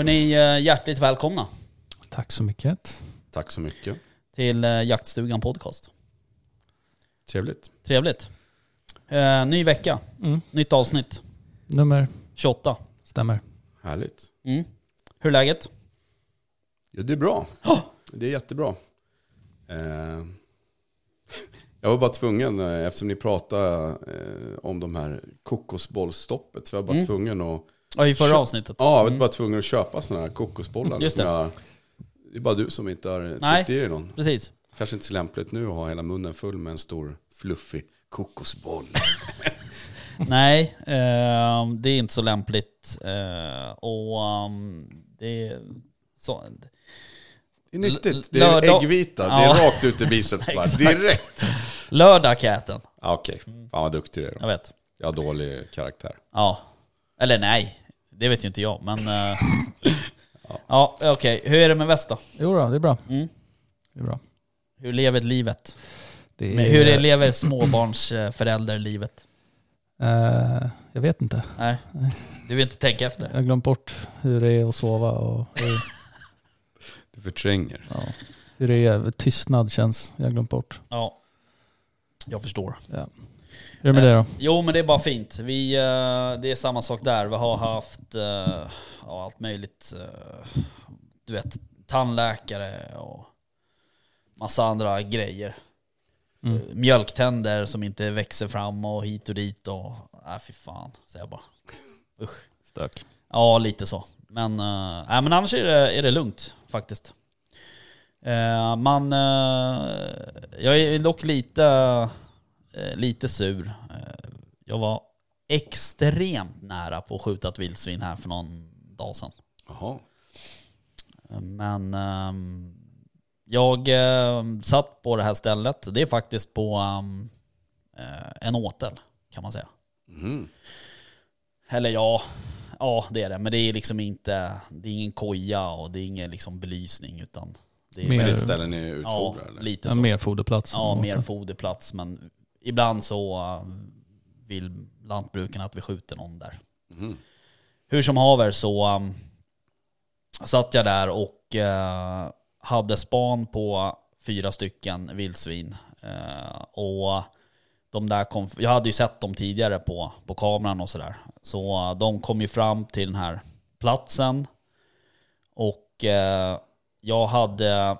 Hörni, eh, hjärtligt välkomna tack så mycket. Tack så mycket. till eh, Jaktstugan Podcast. Trevligt. Trevligt. Eh, ny vecka, Mm. nytt avsnitt. Nummer 28. stämmer. Härligt. Mm. Hur är läget? Ja, det är bra. Det är jättebra. Eh, jag var bara tvungen, eftersom ni pratade eh, om de här kokosbollstoppet, så jag var bara Mm. tvungen att... Ja, i förra avsnittet. Ja, jag var Mm. bara tvungen att köpa sådana här kokosbollar. Just som det. Jag, det är bara du som inte har Nej. tryckt i dig någon. Precis. Kanske inte så lämpligt nu att ha hela munnen full med en stor fluffig kokosboll. Nej, eh, det är inte så lämpligt. Eh, och ehm, det är så... Det är nyttigt. Det är lördag- äggvita. Det Ja. är rakt ut i biceps bara. Exakt. Direkt. Lördag den. Ah, Okej, fan vad duktig du är. då. Jag vet. Jag har dålig karaktär. Ja. Eller nej, det vet ju inte jag. Men... Eh, ja, okej. Hur är det med väst då? Jo då, det är bra. Mm. Det är bra. Hur lever livet? Det är, Men hur är, lever småbarnsförälderlivet? Eh, jag vet inte. Nej, du vill inte tänka efter? Jag har glömt bort hur det är att sova och hur, Du förtränger. ja, hur det är. Tystnad känns. Jag har glömt bort. Ja. Jag förstår. Hur med det då? Jo men det är bara fint. Vi, eh, det är samma sak där. Vi har haft eh, ja, allt möjligt. eh, Du vet, tandläkare och massa andra grejer. Mm. Eh, Mjölktänder som inte växer fram och hit och dit och... Nej fy fan, säger jag bara. Usch. Stök. Ja, lite så. Men, nej, men annars är det, är det lugnt faktiskt. Eh, man, eh, jag är dock lite, eh, lite sur. Eh, jag var extremt nära på att skjuta ett vildsvin här för någon dag sedan. Jaha. Eh, Men ehm, jag eh, satt på det här stället. Det är faktiskt på ehm, eh, en åtel kan man säga. Mhm. Eller ja, ja det är det. Men det är liksom inte, det är ingen koja och det är ingen liksom belysning utan det är Mer- väldigt- ställen ni ja, utfodrar eller? lite Ja, så. mer foderplats. Ja, mer foderplats men ibland så uh, vill lantbrukarna att vi skjuter någon där. Mhm. Hur som haver så um, satt jag där och eh, hade span på fyra stycken vildsvin. Eh, och de där kom, jag hade ju sett dem tidigare på, på kameran och sådär. Så eh, de kom ju fram till den här platsen. Och eh, jag hade eh,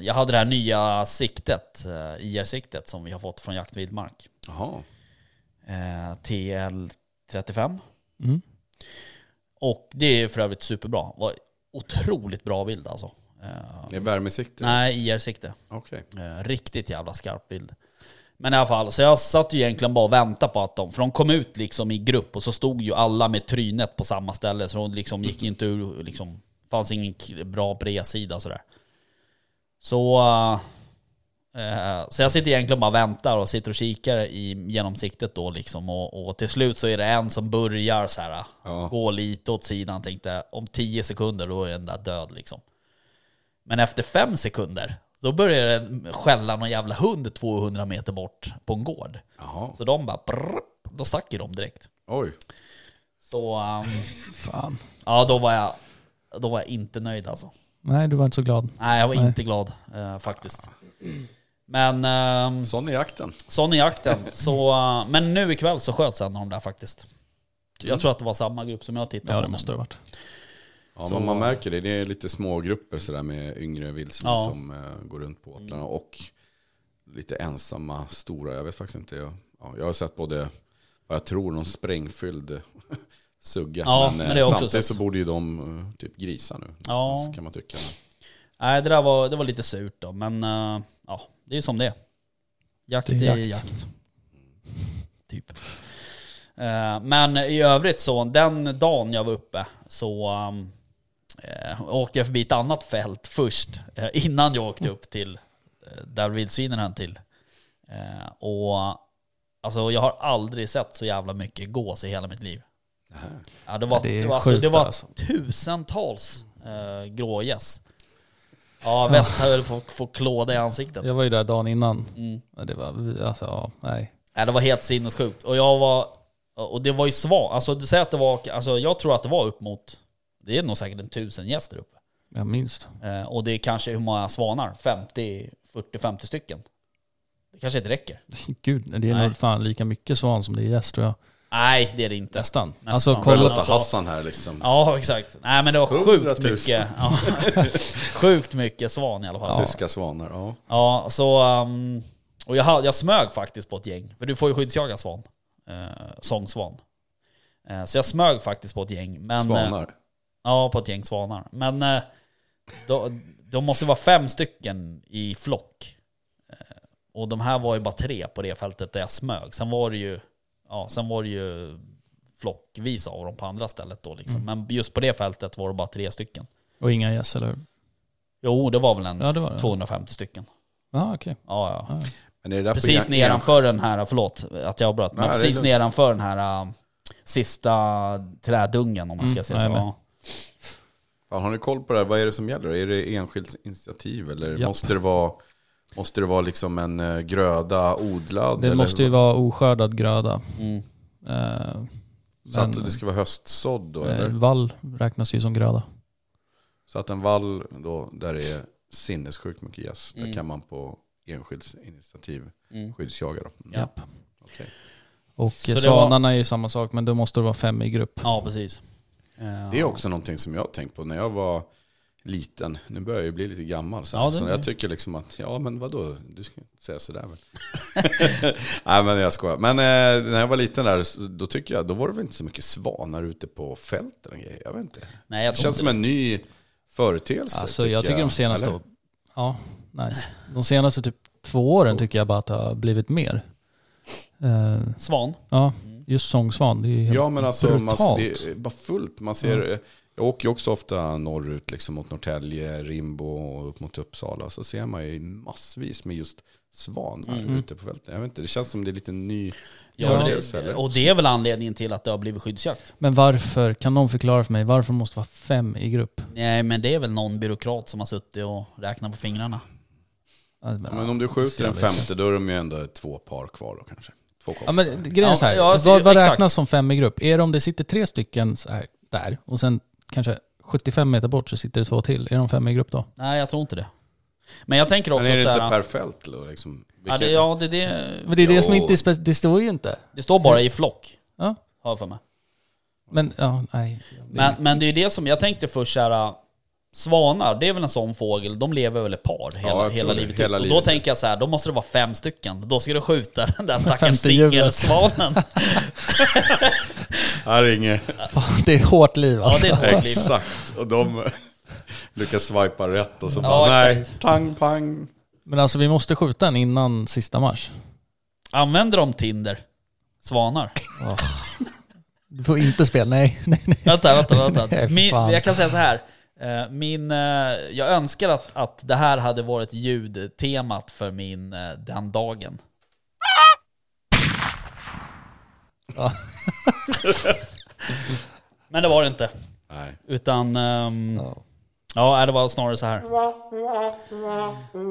jag hade det här nya siktet, eh, IR-siktet som vi har fått från Jakt Vildmark. Jaha. Eh, TL35. Mm. Och det är för övrigt superbra. Var otroligt bra bild alltså. Eh, Det är värmesikte? nej, IR-sikte. Eh, riktigt jävla skarp bild. Men i alla fall, så jag satt ju egentligen bara och väntade på att de, för de kom ut liksom i grupp och så stod ju alla med trynet på samma ställe så de liksom gick inte ur, liksom, fanns ingen bra bredsida sådär. Så, eh, så jag sitter egentligen bara och väntar och sitter och kikar i genomsiktet då liksom och, och till slut så är det en som börjar så här Ja. gå lite åt sidan, tänkte om 10 sekunder då är den där död liksom. Men efter fem sekunder, då börjar den skälla någon jävla hund 200 meter bort på en gård. Jaha. Så de bara, brrr, då stack ju de direkt. Oj. Så, um, Fan. ja då var jag, då var jag inte nöjd alltså. Nej, du var inte så glad. Nej, jag var Nej. inte glad eh, faktiskt. Men um, Sån är jakten. sån är jakten. Så, eh, men nu ikväll så sköts en av de där faktiskt. Jag tror att det var samma grupp som jag tittade Ja, på. det måste det ha varit. Ja, Så- men man märker det. Det är lite små grupper sådär med yngre vildsvin Ja. som eh, går runt på åtlarna. Och lite ensamma, stora. Jag vet faktiskt inte. Jag, ja, jag har sett både, vad jag tror, någon sprängfylld sugga. Ja, men, men eh, samtidigt så borde ju de eh, typ grisa nu. Ja. Kan man tycka. Nej, det där var, det var lite surt då. Men eh, ja, det är ju som det är. Jakt Det är är jakt. jakt. Typ. Men i övrigt så, den dagen jag var uppe så um, eh, åkte jag förbi ett annat fält först. eh, innan jag åkte upp till eh, där vildsvinen höll till. Eh, och alltså jag har aldrig sett så jävla mycket gås i hela mitt liv. Ja, det var, Det är det var, alltså, det var alltså. tusentals eh, grågäss. Ja, väst höll på att få klåda i ansiktet. Jag var ju där dagen innan. Mm. Ja, Det var, alltså, ja, nej. Nej, det var helt sinnessjukt. Och jag var... Och det var ju svagt. Alltså du säger att det var... Alltså jag tror att det var upp mot... Det är nog säkert en tusen gäster uppe. Ja, minst. Eh, och det är kanske hur många svanar? 50, 40-50 stycken. Det kanske inte räcker. Gud, det är nog fan lika mycket svan som det är gäst tror jag. Nej, det är det inte. Nästan. Nästan. Alltså kolla. Alltså- Hassan här liksom. Ja, exakt. Nej men det var 100 sjukt 000. mycket. Ja. sjukt mycket svan i alla fall. Tyska svanar, ja. Ja, så... Um, och jag, jag smög faktiskt på ett gäng. För du får ju skyddsjaga svan. Eh, sångsvan. Eh, så jag smög faktiskt på ett gäng. Men, eh, Svanar. Ja, på ett gäng svanar. Men eh, då, de måste vara fem stycken i flock. Eh, Och de här var ju bara tre på det fältet där jag smög. Sen var det ju, ja, sen var det ju flockvis av dem på andra stället då liksom. Men just på det fältet var det bara tre stycken. Och inga gäss, eller hur? Jo, det var väl en Ja, det var det. 250 stycken. Ja, okej. Ja, ja. Men är det där Precis nedanför den här, förlåt att jag avbröt, men precis nedanför den här äh, sista trädungen om man ska Mm, säga så. nej, men- Ja. Fan, har ni koll på det här? Vad är det som gäller? Är det enskilt initiativ eller Japp. måste det vara Måste det vara liksom en eh, gröda odlad? Det eller måste ju vara oskördad gröda. Mm. Eh, Så att men, det ska vara höstsådd då? eh, Eller? vall räknas ju som gröda. Så att en vall då, där det är sinnessjukt mycket gäss, Mm. där kan man på enskilt initiativ Mm. skyddsjaga då? Mm. Ja. Okej. Och Så det var- svanarna är ju samma sak, men då måste det vara fem i grupp. ja, precis. Det är också någonting som jag har tänkt på när jag var liten. Nu börjar jag ju bli lite gammal. Så, Ja, så jag tycker liksom att, ja men vadå, du ska inte säga sådär väl. Nej men jag skojar. Men eh, när jag var liten där, då tycker jag, då var det väl inte så mycket svanar ute på fälten och grejer. Jag vet inte. Nej, jag Det känns inte som en ny företeelse. Alltså jag tycker de senaste... Eller? Ja, nice. De senaste typ två åren tycker jag bara att det har blivit mer. Eh, Svan. ja, just sångsvan. Det är ju helt Ja men alltså man, brutalt. det är bara fullt. Man ser, Jag åker ju också ofta norrut liksom mot Norrtälje, Rimbo och upp mot Uppsala. Så ser man ju massvis med just svanar Mm. ute på fälten. Jag vet inte, det känns som det är lite ny Ja, det, eller? och det är väl anledningen till att det har blivit skyddsjakt. Men varför, kan någon förklara för mig, varför måste det vara fem i grupp? Nej, men det är väl någon byråkrat som har suttit och räknat på fingrarna. Ja, Ja, men om du skjuter en femte då är de ju ändå två par kvar då kanske. Två Ja kompisar. men grejen är så här, Ja, vad, vad räknas som fem i grupp? Är det om det sitter tre stycken så här, där och sen kanske 75 meter bort så sitter det två till? Är de fem i grupp då? Nej, jag tror inte det. Men jag tänker också Men är det så inte här... per fält då? Liksom? ja, det, ja, det, det, Men det är det som inte är spe- det står ju inte. det står bara i flock. Ja. Har jag för mig. Men ja, nej. Det- Men, men det är det som jag tänkte först så här. äh, Svanar, det är väl en sån fågel, de lever väl i par hela, jag tror hela det. livet Hela ut. Och då livet. tänker jag så här, då måste det vara fem stycken. Då ska du skjuta den där stackars femte hjulet. singelsvanen. Här är inget... Fan, det är ett hårt liv Ja, alltså. det är ett hårt liv. Exakt. Och de lyckas swipa rätt och så Ja, bara nej, exakt. tang pang. Men alltså vi måste skjuta den innan sista mars. Använder de Tinder? Svanar? Du får inte spela, nej. nej, nej. Vänta, vänta, vänta. Nej, Min, jag kan säga så här. Eh, Min, eh, jag önskar att, att det här hade varit ljudtemat för min eh, den dagen. Ja. Men det var det inte. Nej. Utan, ehm, Ja. ja det var snarare så här.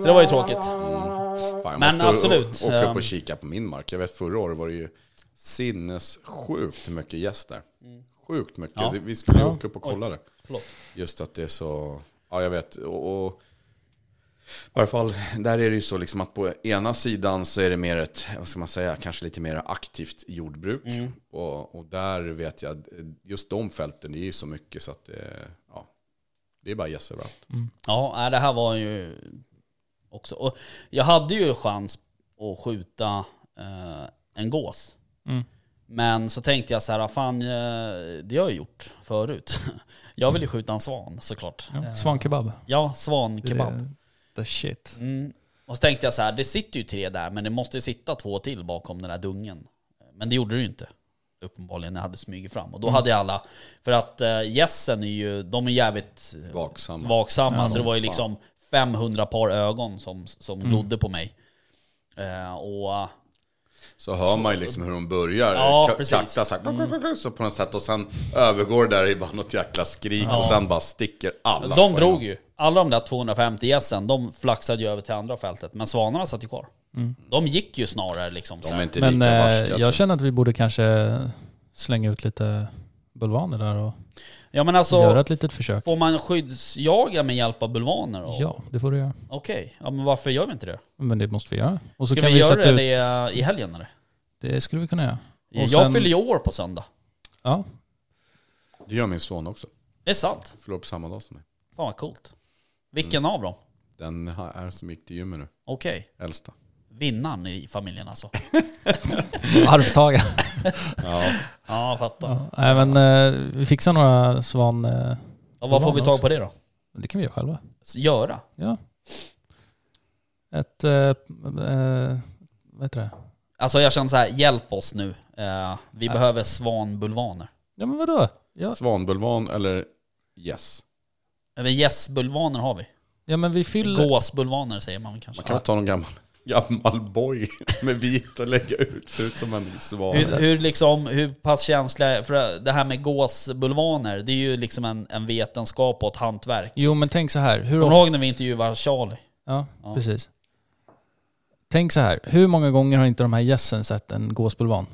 Så det var ju tråkigt. Fan, jag Men absolut. åka upp Ehm. och kika på min mark. Jag vet förra året var det ju sinnessjukt mycket gäster. Sjukt mycket. Ja. Vi skulle ju Ja. åka upp och kolla det. Förlåt. Just att det är så, ja jag vet. Och, och i varje fall, där är det ju så liksom att på ena sidan så är det mer ett, vad ska man säga, kanske lite mer aktivt jordbruk. Och, och där vet jag, just de fälten, det är ju så mycket så att det, ja, det är bara gäss överallt. Ja, nej, det här var ju också... Och jag hade ju chans att skjuta eh, en gås. Mm. Men så tänkte jag så här, fan eh, det har jag gjort förut. Jag vill ju skjuta en svan såklart. Ja, Eh, Svankebab. Ja, Det är svankebab. The shit. Mm. Och så tänkte jag så här, det sitter ju tre där, men det måste ju sitta två till bakom den där dungen. Men det gjorde det ju inte. uppenbarligen när jag hade smugit fram. Och då Mm. hade jag alla, för att uh, gässen är ju, de är jävligt Vaksamma. vaksamma. Ja, så det var ju fan. liksom 500 par ögon som, som Mm. glodde på mig. Eh, och Så hör man ju liksom hur de börjar Ja, ka- precis. så, här, så på något sätt och sen övergår det där i bara något jäkla skrik och sen bara sticker alla. de drog ju. Alla de där 250 gässen, de flaxade ju över till andra fältet. Men svanarna satt ju kvar. De gick ju snarare liksom så De är inte Men lika eh, varska. tror jag känner att vi borde kanske slänga ut lite bulvaner där och Ja men alltså, göra ett litet försök. får man skyddsjaga med hjälp av bulvaner? Och... Ja, det får du göra. Okej, ja, men varför gör vi inte det? Men det måste vi göra. Och så Ska kan vi, vi, göra sätta det, ut... i helgen eller? Det skulle vi kunna göra. Och Jag sen- fyller ju år på söndag. Ja, Det gör min son också. Det är sant. Fyller på samma dag som mig. Fan vad coolt. Vilken av dem? Den här är som gick till gymmet nu. Okej. Äldsta. Vinnaren i familjen alltså. arvtagare. Ja. Ja, jag fattar. ja. Nej men eh, vi fixar några svan... Eh, Och vad får vi tag på det då? det kan vi göra själva. Så Göra? Ja. Ett... Eh, eh, vad heter det? Alltså jag känner så här, hjälp oss nu. Eh, vi behöver svanbulvaner. Ja men vadå? Ja, Svanbulvan eller yes. Eller gässbulvaner har vi. ja men vi fyller... Gåsbulvaner säger man kanske. Man kan väl ta någon gammal, gammal boy som är vit och lägga ut. Ser ut som en svan. Hur, hur, liksom, hur pass känsliga, för det här med gåsbulvaner, det är ju liksom en, en vetenskap och ett hantverk. Jo men tänk så här. Hur Kommer du ihåg när vi intervjuade Charlie? Ja, Ja. precis. Tänk så här. Hur många gånger har inte de här gässen sett en gåsbulvan?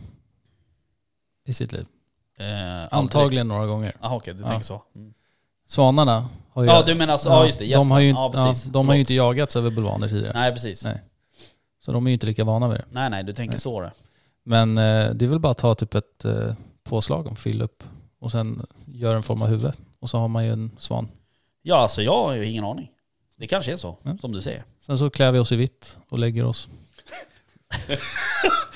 I sitt liv? Eh. Antagligen några gånger. Jaha okej, du Ja. tänker så. Mm. Svanarna har ju... Ja du menar alltså, ja, just det, de har ju, gässen. ja, ja, precis. de har ju Förlåt. inte jagats över bulvaner tidigare. Nej precis. Nej. Så de är ju inte lika vana vid det. Nej nej, du tänker Nej. så det. Men eh, det är väl bara att ta typ ett eh, påslag och fylla upp och sen göra en form av huvud. Och så har man ju en svan. Ja alltså jag har ju ingen aning. Det kanske är så, Ja. som du säger. Sen så klär vi oss i vitt och lägger oss.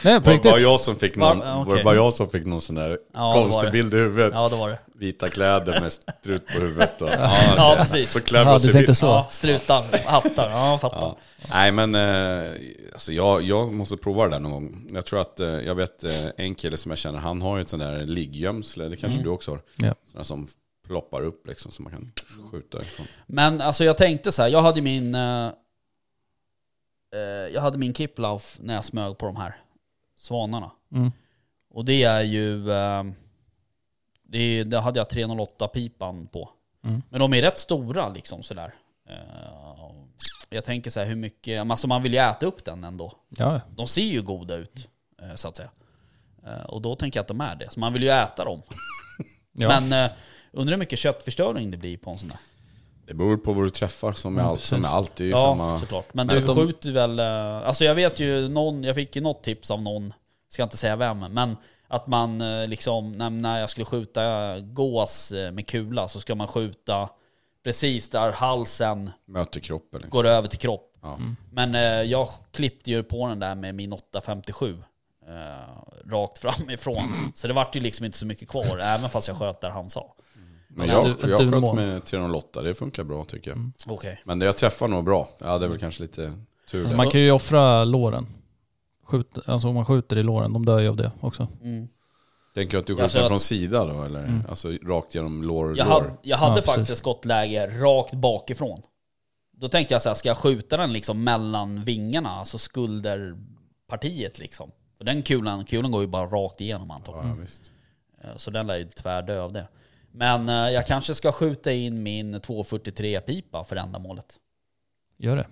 Nej på Var, riktigt. var, jag som fick någon, Var- var, okej. det bara jag som fick någon sån där Ja, det var konstig det. bild i huvudet? Ja det var det. Vita kläder med strut på huvudet. Och, Ja okej. precis. Så klär vi Ja, oss i du tänkte vitt. så. Ja, strutar, hattar. Ja, jag fattar. Ja. Nej men, eh, alltså jag, jag måste prova det där någon gång. Jag tror att, eh, jag vet eh, en kille som jag känner, han har ju ett sånt där liggömsle, det kanske Mm. du också har. Ja. Sådana som ploppar upp liksom, så man kan skjuta ifrån. Men alltså jag tänkte så här, jag hade min... eh, eh, jag hade min Kiplauf när jag smög på de här svanarna. Mm. Och det är ju... eh, det, det hade jag 308-pipan på. Mm. Men de är rätt stora liksom sådär. Eh, jag tänker så här hur mycket... Alltså man vill ju äta upp den ändå. Ja, De ser ju goda ut, eh, så att säga. Eh, och då tänker jag att de är det. Så man vill ju äta dem. ja. Men eh, undrar hur mycket köttförstöring det blir på en sån där. Det beror på vad du träffar, som med Ja, allt. Som med allt, är ju Ja, samma... såklart. Men, Men du de- skjuter väl... eh, Alltså jag vet ju någon, jag fick ju något tips av någon, ska inte säga vem, men att man eh, liksom, när, jag skulle skjuta gås eh, med kula så ska man skjuta precis där halsen Möter kroppen liksom. går över till kropp. Ja. Men eh, jag klippte ju på den där med min 857. Eh, rakt framifrån. Så det vart ju liksom inte så mycket kvar, även fast jag sköt där han sa. Men Ja, jag, du- jag sköt mål. med 308, det funkar bra tycker jag. Okej. Men det jag träffar nog bra. Ja, det är väl kanske lite tur där. Man kan ju offra låren. Skjut, alltså om man skjuter i låren, de dör ju av det också. Mm. Tänker du att du Alltså, skjuter jag- från sida då eller? Mm. Alltså rakt genom lår? Jag lår. hade, jag hade Ja, faktiskt precis. skottläge rakt bakifrån. Då tänkte jag så här, ska jag skjuta den liksom mellan vingarna, alltså skulderpartiet liksom? För den kulan, kulan går ju bara rakt igenom antagligen. Ja, visst. Eh, Så den lär ju tyvärr av det. Men eh, jag kanske ska skjuta in min 243-pipa för ändamålet. Gör det.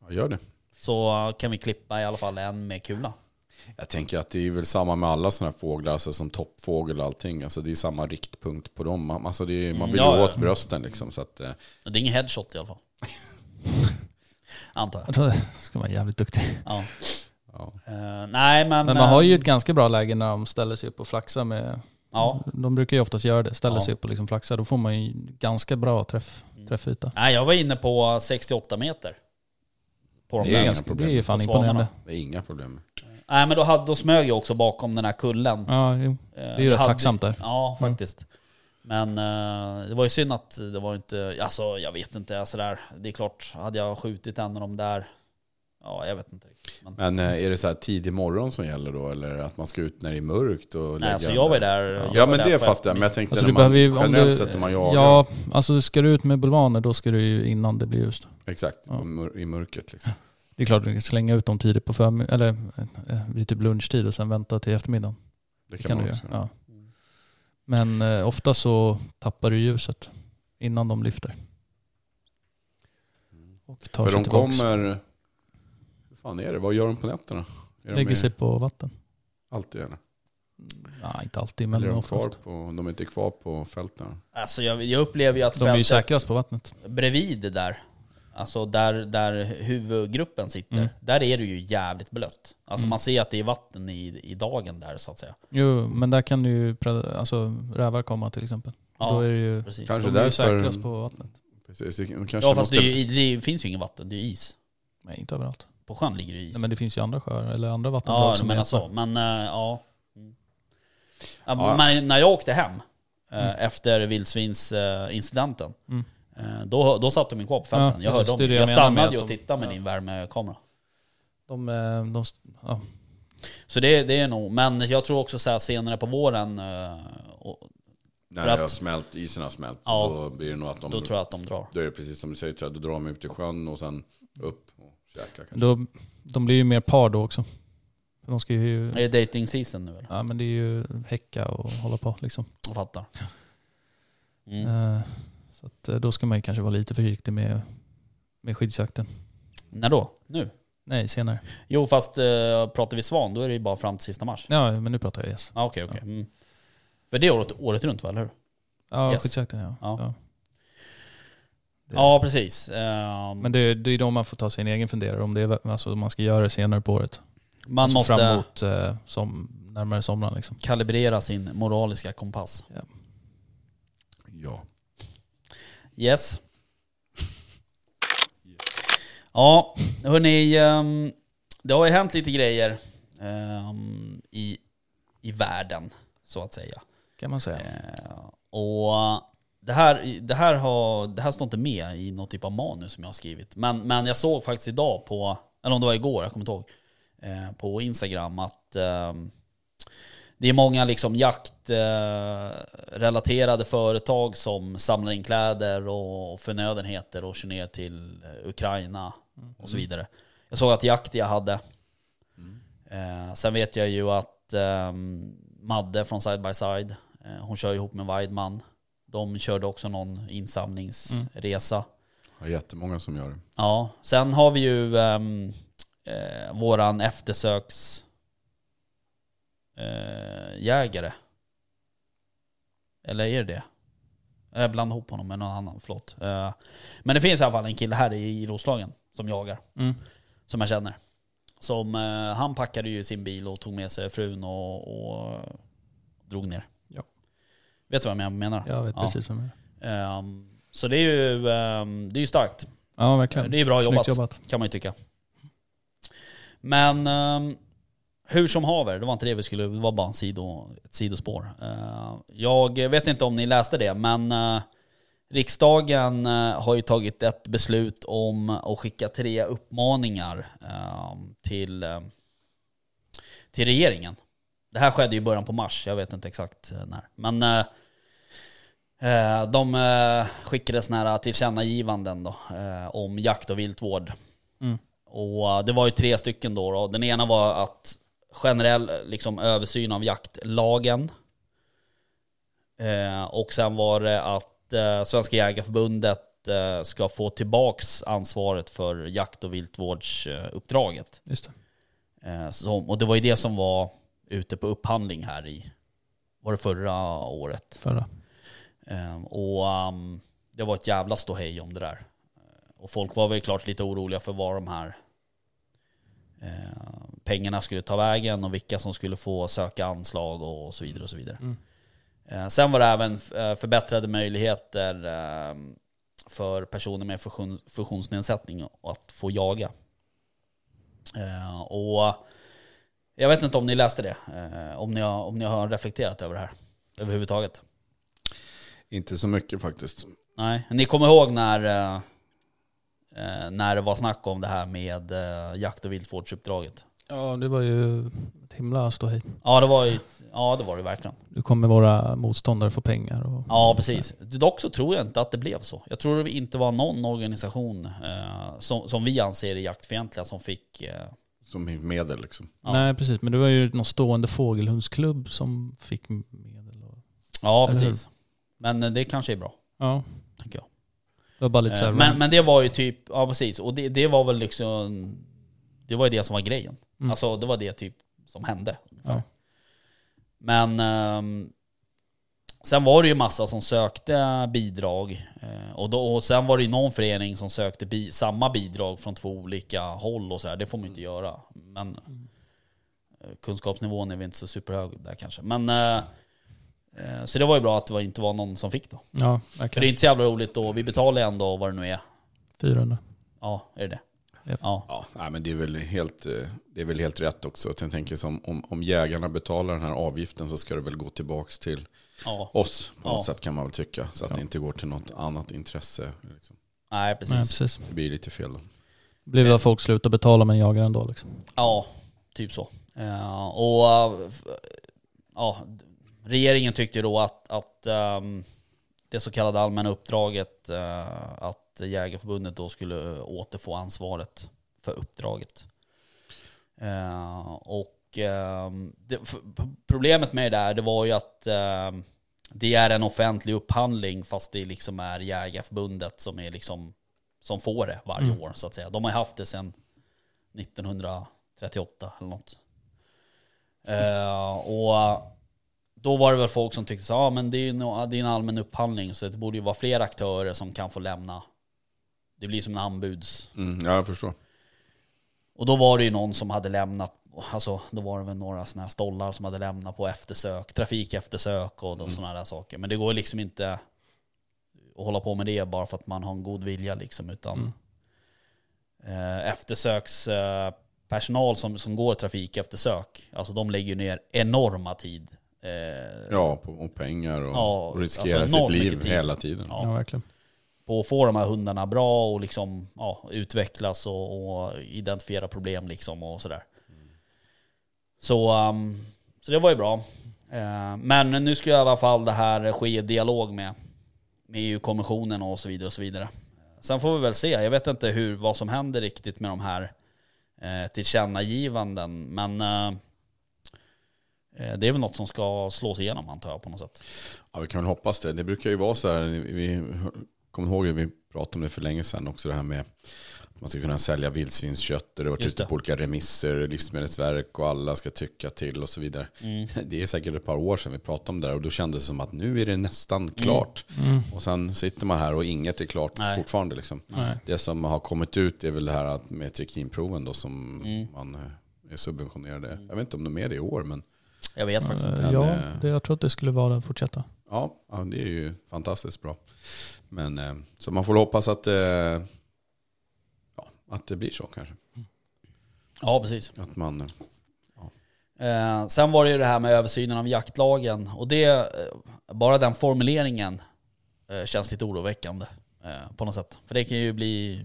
Ja, gör det. Så kan vi klippa i alla fall en med kula. Jag tänker att det är väl samma med alla sådana här fåglar, alltså som toppfågel och allting. Alltså det är samma riktpunkt på dem. Man- Alltså det är, man vill Ja, ju ja. åt brösten liksom. Så att, eh, Det är ingen headshot i alla fall. Antar jag. Jag tror det ska vara jävligt duktig. Ja. ja. Eh, nej men... Men man har ju ett ganska bra läge när de ställer sig upp och flaxar med... Ja. De brukar ju oftast göra det, ställa Ja. sig upp och liksom flaxa. Då får man ju ganska bra träff, Mm. träffyta. Nej, jag var inne på 68 meter. På de Det är där. inga problem. det är ju fan imponerande. Det är inga problem. Nej men då, hade, då smög jag också bakom den här kullen. Ja, jo. Eh, Det är ju jag rätt hade- tacksamt där. Ja, Mm. faktiskt. Men eh, det var ju synd att det var inte, alltså jag vet inte, alltså där, det är klart, hade jag skjutit en av de där, Ja, jag vet inte riktigt. Men, Men eh, är det så här tidig morgon som gäller då? Eller att man ska ut när det är mörkt och nej, lägga alltså jag var ju där? jag Ja var men där det på fattar jag, men jag tänkte Alltså när du behöver ju, man, om generellt du, sett om man jagar. ja, alltså ska du ut med bulvaner då ska du ju innan det blir ljust. Exakt, Ja. mör- i mörkret liksom. Det är klart du kan slänga ut dem tidigt på förmiddagen, eller eh, vid typ lunchtid och sen vänta till eftermiddagen. Det Det kan, man du också göra. göra. Ja. Men eh, ofta så tappar du ljuset innan de lyfter. Och tar För sig de tillbaks. kommer... Fan är det? Vad gör de på nätterna? Är Lägger sig på vatten. Alltid eller? Nej, inte alltid Eller men är de kvar oftast. på... De är inte kvar på fälten? Alltså jag, jag upplever ju att De är ju fältet säkrast på vattnet. bredvid det där, alltså där, där huvudgruppen sitter, Mm. där är det ju jävligt blött. Alltså Mm. man ser att det är vatten i, i dagen där så att säga. Jo, men där kan ju pred- alltså, rävar komma till exempel. Ja, Då är det ju, precis. Kanske de är ju därför- säkrast på vattnet. Precis, det kanske Ja fast måste... det, är ju, det finns ju ingen vatten, det är ju is. Nej, inte överallt. På sjön ligger det is. Nej, men det finns ju andra sjöar eller andra vattendrag ja, som men är alltså, öppna. men äh, ja. Mm. ja. Ja. Men när jag åkte hem äh, Mm. efter vildsvinsincidenten, Mm. äh, då, då satt de ju kvar på fälten. Ja, jag hörde dem. Jag, jag menar stannade ju att och de- tittade med ja. din värmekamera. De, eh, de, ja. Så det, det är nog, men jag tror också så här senare på våren, och, När det har smält, isen har smält, Ja. då blir det nog att de... då tror jag att de drar. Då är det precis som du säger, då drar de ut i sjön och sen upp kanske. Då, de blir ju mer par då också. För De ska ju, Är det dating season nu eller? ja men det är ju häcka och hålla på liksom. Jag fattar. Mm. Eh, så att, eh, då ska man ju kanske vara lite försiktig med, med skyddsjakten. När då? Nu? Nej, senare. Jo fast uh, pratar vi svan, då är det ju bara fram till sista mars. Ja, men nu pratar jag yes. Ah, Okej, okej. Mm. För det är året, året runt va, eller hur? Ja, Yes. skyddsjakten ja. Ja. ja. Det- Ja, precis. Ehm, Men det, det är då man får ta sin egen funderare om det är, alltså, man ska göra det senare på året. man alltså måste Fram mot eh, som, närmare sommaren liksom. kalibrera sin moraliska kompass. Ja. Yes. Ja, hörni. ehm, det har ju hänt lite grejer ehm, i, i världen, så att säga. Kan man säga. Eh, och det här, det, här har, det här står inte med i någon typ av manus som jag har skrivit. Men, men jag såg faktiskt idag på, eller om det var igår, jag kommer inte ihåg, eh, på Instagram att ehm, det är många liksom jaktrelaterade företag som samlar in kläder och förnödenheter och kör ner till eh, Ukraina och så vidare. Jag såg att Jaktia hade. Eh, sen vet jag ju att ehm, Madde från Side by Side, eh, hon kör ihop med Weidman. De körde också någon insamlingsresa. Det är jättemånga som gör det. Ja, sen har vi ju um, eh, våran eftersöks eh, jägare. Eller är det det? Jag blandar ihop honom med någon annan, förlåt. Eh, men det finns i alla fall en kille här i, i Roslagen som jagar, Mm. som jag känner. Som, eh, han packade ju sin bil och tog med sig frun och, och drog ner. Vet du vad jag menar? Jag vet Ja. precis vad det är. Ehm, så det är ju, ehm, det är ju starkt. Ja, verkligen. Det är bra jobbat. jobbat. Kan man ju tycka. Men ehm, hur som haver, det var inte det vi skulle, det var bara en sido, ett sidospår. Eh, jag vet inte om ni läste det, men eh, riksdagen eh, har ju tagit ett beslut om att skicka tre uppmaningar till, till regeringen. Det här skedde ju i början på mars, jag vet inte exakt eh, när. Men De eh, skickade såna här tillkännagivanden då, eh, om jakt och viltvård. Mm. Och eh, det var ju tre stycken då. då. Den ena var att generell eh, liksom, översyn av jaktlagen. Eh, och sen var det att eh, Svenska Jägareförbundet eh, ska få tillbaks ansvaret för jakt och viltvårdsuppdraget. Just det. Eh, som, och det var ju det som var ute på upphandling här i, var det förra året? Förra. Ehm, och ehm, det var ett jävla ståhej om det där. Eh, Och folk var väl klart lite oroliga för var de här eh, pengarna skulle ta vägen och vilka som skulle få söka anslag och så vidare. och så vidare. Mm. Eh, sen var det även eh, förbättrade möjligheter eh, för personer med funktion, funktionsnedsättning att få jaga. Och jag vet inte om ni läste det, eh, om, ni har, om ni har reflekterat över det här överhuvudtaget. Inte så mycket faktiskt. Nej, ni kommer ihåg när, eh, Eh, när det var snack om det här med eh, jakt och viltvårdsuppdraget. Ja, det var ju ett himla ståhej. Ja det var ju, ja det var det verkligen. Nu kommer våra motståndare få pengar. Och, Ja precis. Dock så tror jag inte att det blev så. Jag tror det inte var någon organisation eh, som, som vi anser är jaktfientliga som fick... Eh, Som medel liksom. Ja. Nej, precis. Men det var ju någon stående fågelhundsklubb som fick medel. Och, ja Eller hur? Men eh, det kanske är bra, ja, tänker jag. det var bara lite så här, Eh, men, men det var ju typ, ja precis. Och det, det var väl liksom... Det var ju det som var grejen. Mm. Alltså det var det typ som hände. Ja. Men ehm, sen var det ju massa som sökte bidrag. Eh, och, då, och sen var det ju någon förening som sökte bi, samma bidrag från två olika håll och så här. Det får man ju inte göra. Men eh, kunskapsnivån är väl inte så superhög där kanske. Men eh, så det var ju bra att det var- inte var någon som fick då. Ja, För det är inte så jävla roligt då. Vi betalar ju ändå vad det nu är. 400. Ja, är det det? Japp. Ja. Ja, nej, men det är väl helt, eh, det är väl helt rätt också. Jag tänker som om, om jägarna betalar den här avgiften så ska det väl gå tillbaka till ja. oss på något Ja. sätt kan man väl tycka. Så att det inte går till något annat intresse. Liksom. Nej, precis. Nej, precis. Det blir lite fel då. Det blir väl att folk slutar betala men jagar ändå liksom. Ja, typ så. Eh, och eh, ja, regeringen tyckte ju då att, att ehm, det så kallade allmänna uppdraget, eh, att Jägarförbundet då skulle återfå ansvaret för uppdraget. Eh, och ehm, det, problemet med det där, det var ju att ehm, det är en offentlig upphandling fast det liksom är Jägarförbundet som är liksom som får det varje Mm. år så att säga. De har haft det sedan 1938 eller något. Eh, och då var det väl folk som tyckte så ja men det är no- det är en allmän upphandling så det borde ju vara fler aktörer som kan få lämna. Det blir som en anbuds. Mm, ja, jag förstår. Och då var det ju någon som hade lämnat, alltså då var det väl några sådana här stollar som hade lämnat på eftersök, trafikeftersök och mm. sådana där saker. Men det går liksom inte att hålla på med det bara för att man har en god vilja liksom, utan eh, eftersökspersonal som, som går trafikeftersök, alltså de lägger ner enorma tid. Eh, Ja, på, och pengar och, Ja, och riskera alltså sitt liv tid. hela tiden. Ja. Ja, verkligen. på att få de här hundarna bra och liksom, ja, utvecklas och, och identifiera problem liksom och sådär. Så, um, så det var ju bra. Eh, men nu ska i alla fall det här ske i dialog med, med EU-kommissionen och så vidare och så vidare. Sen får vi väl se. Jag vet inte hur, vad som händer riktigt med de här eh, tillkännagivanden. Men eh, det är väl något som ska slås igenom antar jag på något sätt. Ja, vi kan väl hoppas det. Det brukar ju vara så här, vi kommer ihåg att vi pratade om det för länge sedan också, det här med att man ska kunna sälja vildsvinskött. och Det har varit ute på olika remisser, Livsmedelsverk och alla ska tycka till och så vidare. Mm. Det är säkert ett par år sedan vi pratade om det där och då kändes det som att nu är det nästan klart. Och sen sitter man här och inget är klart Nej. fortfarande. Liksom. Nej. Det som har kommit ut är väl det här att med trikinproven då som Mm. man eh, är subventionerade. Jag vet inte om de är det i år men Jag vet faktiskt inte. Ja, eh, det, jag tror att det skulle vara att fortsätta. Ja, ja, det är ju fantastiskt bra. Men, eh, så man får hoppas att, eh, ja, att det blir så kanske. Ja, precis. Att man, Eh, sen var det ju det här med översynen av jaktlagen. Och det, bara den formuleringen eh, känns lite oroväckande eh, på något sätt. För det kan ju bli,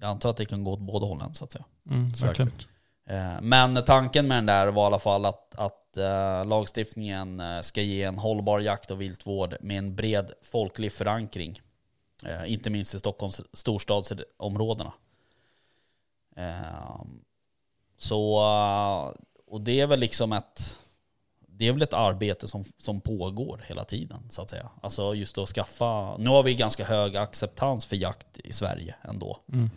jag antar att det kan gå åt båda hållen så att säga. Mm, verkligen. säkert. Eh, men tanken med den där var i alla fall att, att eh, lagstiftningen eh, ska ge en hållbar jakt och viltvård med en bred folklig förankring. Inte minst i Stockholms storstadsområdena. Så, och det är väl liksom ett, det är väl ett arbete som, som pågår hela tiden så att säga. Alltså just att skaffa, nu har vi ganska hög acceptans för jakt i Sverige ändå. Mm.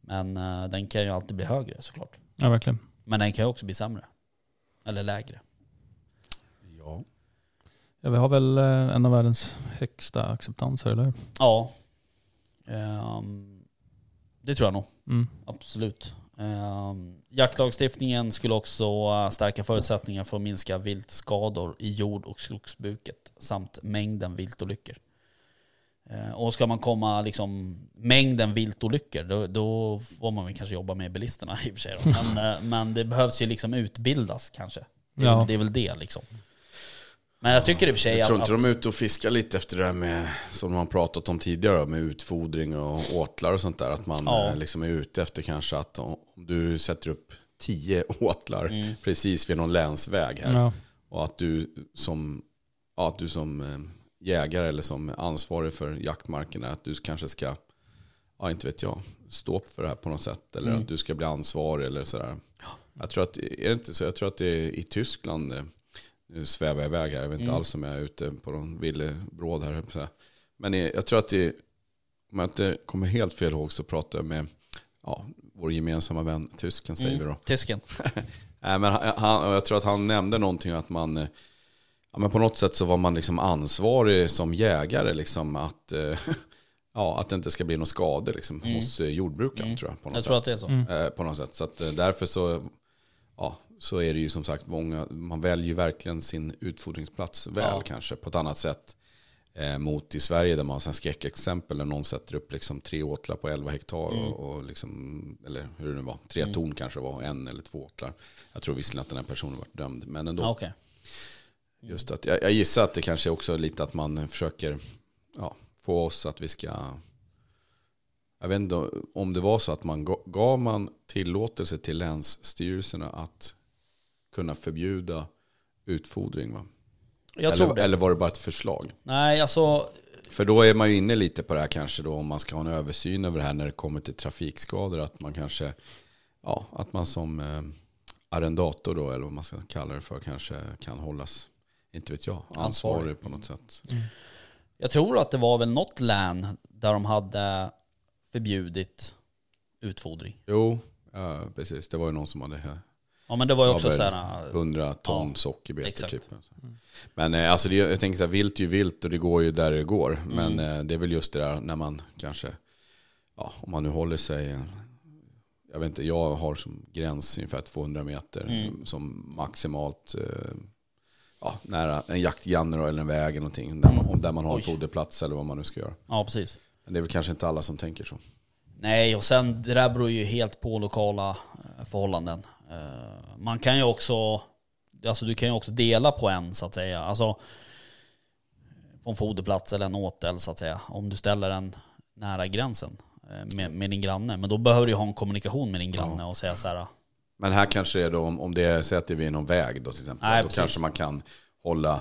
Men den kan ju alltid bli högre såklart. Ja, verkligen. Men den kan ju också bli sämre. Eller lägre. Ja. Ja, vi har väl eh, en av världens högsta acceptanser, eller hur? Ja. Ehm, det tror jag nog. Mm. Absolut. Um, jaktlagstiftningen skulle också stärka förutsättningar för att minska viltskador i jord och skogsbruket samt mängden viltolyckor. Eh, och ska man komma liksom mängden viltolyckor då, då får man väl kanske jobba med bilisterna i och för sig. Då. Men, eh, men det behövs ju liksom utbildas kanske. Det är, Ja. det är väl det liksom. Men jag tycker i och för sig Jag tror att... inte de är ute och fiskar lite efter det där med, som man pratat om tidigare, med utfodring och åtlar och sånt där. Att man Ja. eh, liksom är ute efter kanske att om du sätter upp tio åtlar Mm. precis vid någon länsväg här. Ja. Och att du som, ja, att du som jägare eller som ansvarig för jaktmarkerna, att du kanske ska, ja inte vet jag, stå upp för det här på något sätt. Eller Mm. att du ska bli ansvarig eller sådär. Jag tror att, är det inte så? Jag tror att det är i Tyskland, eh, nu svävar jag iväg här, jag vet inte Mm. alls om jag är ute på någon villebråd här. Men jag tror att det, om jag inte kommer helt fel ihåg så pratar jag med ja, vår gemensamma vän tysken säger vi då. Tysken. Nej, men han, jag tror att han nämnde någonting att man, eh, ja, men på något sätt så var man liksom ansvarig som jägare liksom att, eh, ja, att det inte ska bli några skador liksom, hos eh, jordbrukaren tror jag. På något Mm. Jag tror att sätt. det är så. Eh, på något sätt. Så att, eh, därför så, ja, så är det ju som sagt många, man väljer verkligen sin utfodringsplats väl Ja. kanske på ett annat sätt. Eh, mot i Sverige där man har skräckexempel där någon sätter upp liksom tre åtlar på 11 hektar Mm. och, och liksom, eller hur det nu var, tre torn kanske var, en eller två åtlar. Jag tror visserligen att den här personen var dömd, men ändå. Ja, Okej. Just att, jag, jag gissar att det kanske också är lite att man försöker ja, få oss att vi ska... Jag vet inte om det var så att man ga- gav man tillåtelse till länsstyrelserna att kunna förbjuda utfodring va? Eller, eller var det bara ett förslag? Nej, alltså... För då är man ju inne lite på det här kanske då om man ska ha en översyn över det här när det kommer till trafikskador. Att man kanske, ja, att man som eh, arrendator då, eller vad man ska kalla det för, kanske kan hållas, inte vet jag, ansvarig, Ansvarig. på något sätt. Jag tror att det var väl något län där de hade förbjudit utfodring. Jo, ja, precis. Det var ju någon som hade eh, Ja men det var ju också Ja, så väl. här... 100 ton Ja, sockerbetor typ. Men eh, alltså det, jag tänker så här, vilt är ju vilt och det går ju där det går. Mm. Men eh, det är väl just det där när man kanske, ja, om man nu håller sig, eh, jag vet inte, jag har som gräns ungefär 200 meter Mm. som maximalt, eh, ja, nära en jaktgranne eller en väg eller någonting. Där man, om där man har en Oj. foderplats eller vad man nu ska göra. Ja precis. Men det är väl kanske inte alla som tänker så. Nej, och sen det där beror ju helt på lokala eh, förhållanden. Eh, Man kan ju också, alltså du kan ju också dela på en så att säga. Alltså på en foderplats eller en åtel så att säga. Om du ställer den nära gränsen eh, med, med din granne. Men då behöver du ju ha en kommunikation med din granne och säga så här. Men här kanske det är då, om det är, är vid någon väg då till exempel. Nej, då precis. kanske man kan hålla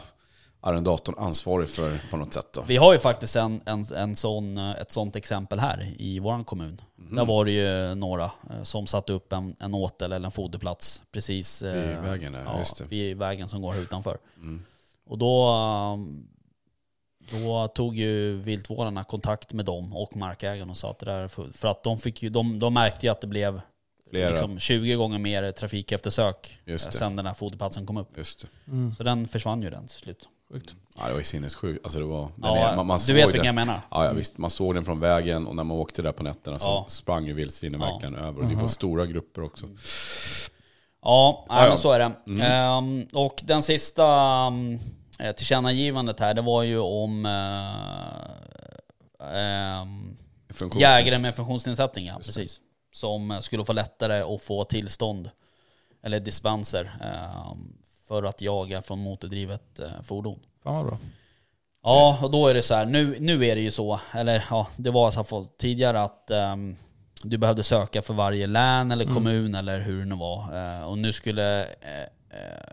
arrendatorn ansvarig för på något sätt då. Vi har ju faktiskt en, en, en sån, eh, ett sånt exempel här i vår kommun. Mhm. Där var det ju några eh, som satte upp en, en åtel eller en foderplats precis eh, Vid vägen där, ja, just det. vid vägen som går här utanför. Mm. Och då, um, då tog ju viltvårdarna kontakt med dem och markägaren och sa att det där, för, för att de, fick ju, de, de märkte ju att det blev Flera. liksom 20 gånger mer trafikeftersök sen den här foderplatsen kom upp. Just. Mm. Så den försvann ju den till slut. Ja, det var ju sinnessjukt. Alltså det var, den Ja, är, man, man du vet vilken jag menar. Ja, ja, visst. Man såg den från vägen och när man åkte där på nätterna så Ja. sprang ju vildsvinen Ja. verkligen över. Och det var stora grupper också. Ja, nej, Ja, ja. men så är det. Ehm, och den sista um, eh, tillkännagivandet här, det var ju om uh, um, jägare med funktionsnedsättning, ja, precis. Som skulle få lättare att få tillstånd, eller dispenser, ehm, för att jaga från motordrivet eh, fordon. Fan vad bra. Ja, och då är det så här. Nu, nu är det ju så, eller ja, det var så här tidigare att ehm, du behövde söka för varje län eller kommun eller hur det nu var. Eh, och nu skulle eh,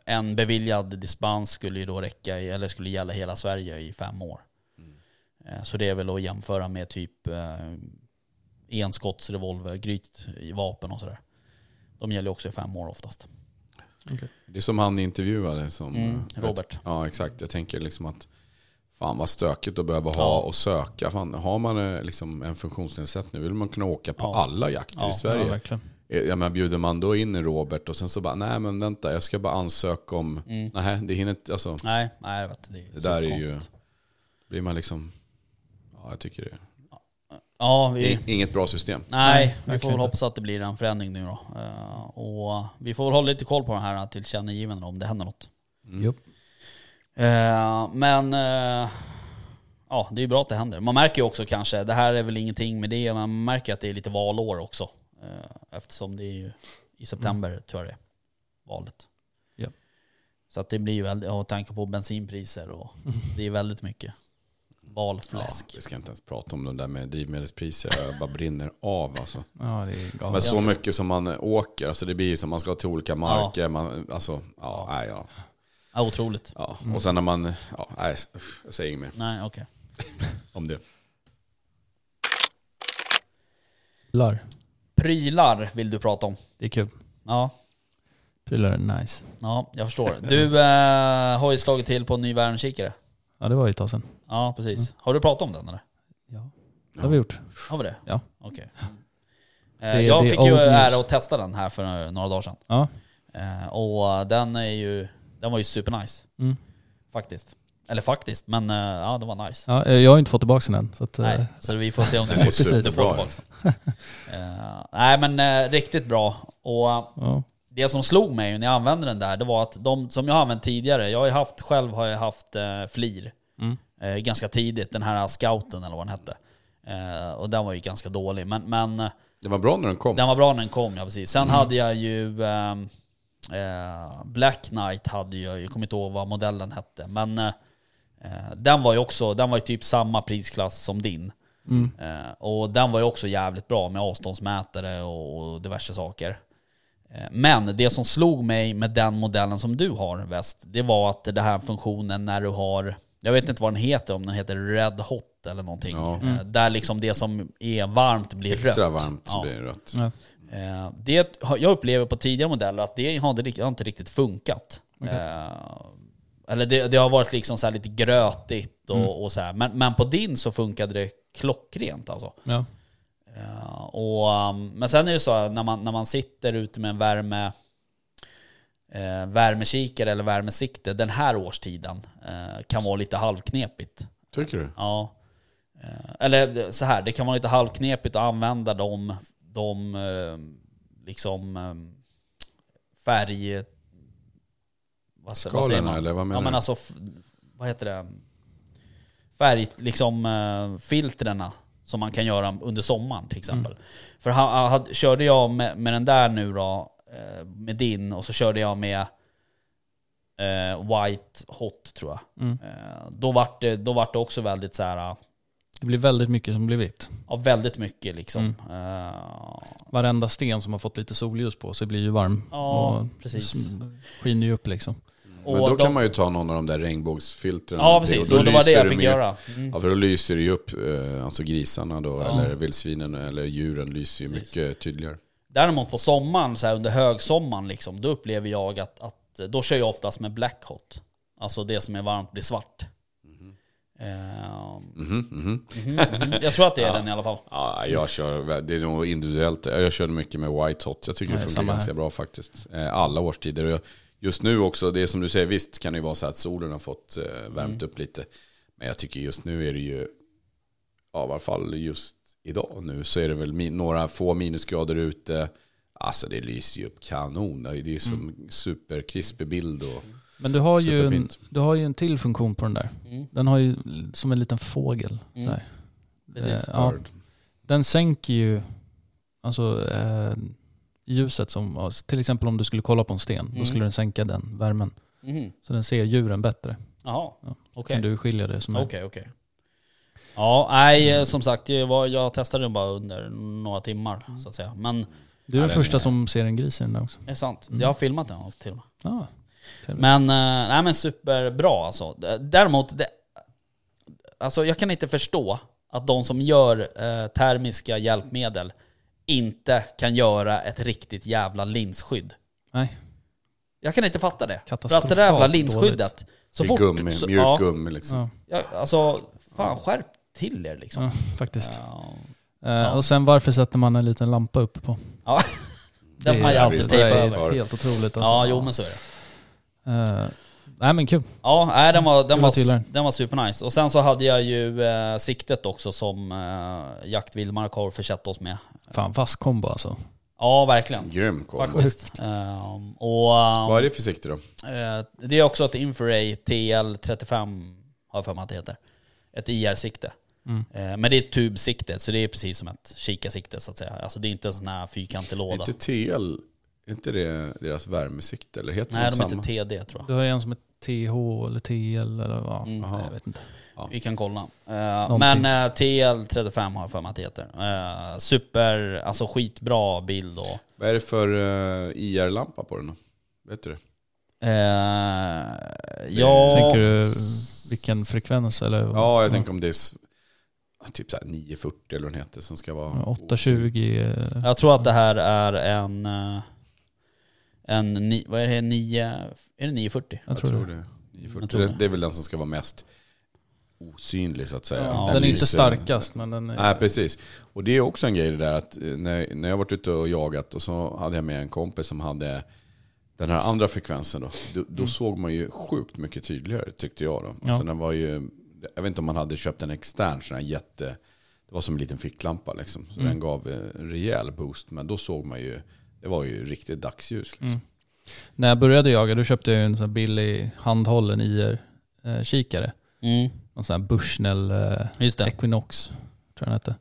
en beviljad dispens skulle ju då räcka, i, eller skulle gälla hela Sverige i fem år. Eh, så det är väl att jämföra med typ enskottsrevolver, gryt i vapen och sådär. De gäller också i fem år oftast. Det är som han intervjuade. Som, Mm, eh, Robert. Ja, exakt. Jag tänker liksom att fan vad stökigt att behöva ha Ja. och söka. Fan, har man eh, liksom en funktionsnedsättning vill man kunna åka på Ja. alla jakter Ja, i Sverige. Ja, verkligen. Eh, Jag menar, bjuder man då in Robert och sen så bara, nej men vänta, jag ska bara ansöka om, Mm. nej det hinner inte, alltså Nej, nej vet. Det, är det där är ju, blir man liksom, ja jag tycker det Ja, vi, inget bra system. Nej, Nej, vi får väl hoppas att det blir en förändring nu då. Eh, och vi får väl hålla lite koll på den här tillkännagivandena om det händer något. Mm. Jo. Eh, men eh, ja, det är bra att det händer. Man märker ju också kanske, det här är väl ingenting med det, man märker att det är lite valår också. Eftersom det är ju i september tror jag det är, valet. Ja. Så att det blir ju väldigt, och tanke på bensinpriser och det är väldigt mycket valfläsk. Vi ska inte ens prata om de där med drivmedelspriser. Jag bara brinner av alltså. Ja, det är Men så mycket som man åker, alltså det blir ju som man ska till olika marker. Man, alltså, ja, nej, ja. Ja, otroligt. ja. Och sen när man, ja, nej, jag säger inget mer Nej, okej. om det. Prylar. Prylar vill du prata om. Det är kul. Ja, Prylar är nice. ja jag förstår. Du eh, har ju slagit till på en ny värmekikare. Ja, det var ju ett tag sedan. Ja, precis. Har du pratat om den eller? Ja, det har vi gjort. Har vi det? Ja. Okej. Det- Eh, jag det är fick ju old news. ära att testa den här för några dagar sedan. Ja. Eh, och den är ju, den var ju supernice. Mm. Faktiskt. Eller faktiskt, men eh, ja det var nice. ja. eh, Jag har inte fått tillbaka den än. Så att, eh, Nej, så vi får se om du får, du får superbra. tillbaka den. Eh, nej men eh, riktigt bra. Och eh, ja. det som slog mig när jag använde den där, det var att de som jag har använt tidigare, jag har ju haft, själv har jag haft eh, FLIR Mm. Eh, ganska tidigt, den här scouten eller vad den hette. Eh, och den var ju ganska dålig, men, men Det var bra när den kom. den var bra när den kom, ja precis. Sen hade jag ju ehm, eh, Black Knight, hade jag, jag kommer inte ihåg vad modellen hette, men eh, eh, den var ju också, den var ju typ samma prisklass som din. Mm. Eh, och den var ju också jävligt bra med avståndsmätare och, och diverse saker. Men det som slog mig med den modellen som du har, Väst, det var att det här funktionen när du har, jag vet inte vad den heter, om den heter Red Hot eller någonting. Ja. Eh, där liksom det som är varmt blir Extra rött. varmt så Ja. blir rött. Ja. Eh, det, jag upplever på tidigare modeller att det har inte, har inte riktigt funkat. Okej. Eh, eller det, det har varit liksom så här lite grötigt och, Mm. och så här. Men, men på din så funkade det klockrent alltså. Ja. Och, um, men sen är det så här, när man, när man sitter ute med en värme, eh, värmekikare eller värmesikte den här årstiden eh, kan vara lite halvknepigt. Tycker du? Ja. Eh, Eller så här, det kan vara lite halvknepigt att använda de, de eh, liksom eh, färg... Vad, sä- vad säger man? eller vad menar Ja men du? alltså, f- vad heter det? Färg, liksom eh, filtrerna som man kan göra under sommaren till exempel. Mm. För ha, ha, körde jag med, med den där nu då, eh, med din, och så körde jag med eh, White Hot tror jag. Mm. Eh, då vart det, då vart det också väldigt så här, Det blir väldigt mycket som blir vitt. ja, väldigt mycket liksom. Mm. Eh, Varenda sten som har fått lite solljus på sig blir ju varm. Ja, och precis. Skiner ju upp liksom. Men då de- kan man ju ta någon av de där regnbågsfiltren. Ja precis, och det var det jag fick mer- göra. Mm. Ja, för då lyser det ju upp, eh, alltså grisarna då, Ja. eller vildsvinen eller djuren lyser ju Precis. mycket tydligare. Däremot på sommaren, så här, under högsommaren, liksom, då upplever jag att, att då kör jag oftast med black hot. Alltså det som är varmt blir svart. Eh, Mhm, mhm. mhm. Jag tror att det är den i alla fall. Ja, jag kör, det är nog individuellt. Jag körde mycket med White Hot. Jag tycker Ja, det funkar här. ganska bra faktiskt. Eh, Alla årstider. Och Just nu också, det är som du säger, visst kan det ju vara så att solen har fått eh, värmt upp lite. Men jag tycker just nu är det ju, ja i alla fall just idag nu, så är det väl några få minusgrader ute. Alltså det lyser ju upp kanon. Det är ju som superkrispig bild och Men du har, ju en, du har ju en till funktion på den där. Mm. Den har ju som en liten fågel. Mm. Så här. Precis. Eh, ja, den sänker ju alltså, eh, ljuset som, till exempel om du skulle kolla på en sten, Mm. då skulle den sänka den värmen. Mhm. Så den ser djuren bättre. Jaha, Ja. okej. Kan du skilja det som är. Okej, okej. Ja, nej som sagt, det var, jag testade den bara under några timmar så att säga. Men Du är den första är- som ser en gris i den där också. det är sant, Mm. jag har filmat den också till och med. Ja, trevligt. Men, eh, nej men superbra alltså. Däremot, det, alltså jag kan inte förstå att de som gör eh, termiska hjälpmedel inte kan göra ett riktigt jävla linsskydd. Nej. Jag kan inte fatta det. För att det där jävla linsskyddet, så det är fort... gummi, så, mjuk ja, gummi liksom. Ja, ja, alltså, fan skärp till er liksom. ja, faktiskt. Ja. Eh, Och sen varför sätter man en liten lampa uppe på? Ja. Den får man ju är- alltid tejpa det är- över. Helt otroligt alltså. Ja, jo men så är det. Eh, nej men kul. Ja, nej, den var, den Kul var, tillhöra. den var supernice. Och sen så hade jag ju eh, siktet också som eh, Jakt Vildmark har försett oss med. Fan vass kombo alltså. Ja, verkligen. Grym kombo. Faktiskt. Ehm, och ehm, Vad är det för sikte då? eh, det är också ett Infraray TL35, har jag för mig att det heter. Ett IR-sikte. Mm. Eh, men det är ett tubsikte, så det är precis som ett kikarsikte så att säga. Alltså det är inte en sån här fyrkantig låda. inte TL Är inte det deras värmesikte? Eller heter Nej, de de samma? heter TD tror jag. Du har ju en som är TH eller TL eller vad. Mm. Nej, jag vet inte. Vi kan kolla. Någonting. men eh, TL35 har jag för mig att det heter. Super, alltså skitbra bild och... Vad är det för uh, IR-lampa på den då? Vet du det? Eh, ja, Tänker du vilken frekvens eller? Ja, jag tänker om det är typ så här 940 eller vad den heter som ska vara... 820. eh, jag tror att det här är en... eh, En, vad är det, 9, är det 940? Jag Jag tror tror det. det. 940. Jag tror det. det. är väl den som ska vara mest osynlig så att säga. Ja, Den är inte starkast men den är... Nej, precis. Och det är också en grej det där att eh, när, när jag varit ute och jagat och så hade jag med en kompis som hade den här andra frekvensen då. Då, då såg man ju sjukt mycket tydligare tyckte jag då. Ja. Alltså den var ju, jag vet inte om man hade köpt en extern sån här jätte, det var som en liten ficklampa liksom. Så Mm. den gav eh, en rejäl boost. Men då såg man ju, det var ju riktigt dagsljus. Liksom. Mm. När jag började jaga då köpte jag en sån här billig handhållen IR-kikare. Mm, Någon sån här Bushnell eh, just det. Equinox, tror jag den hette.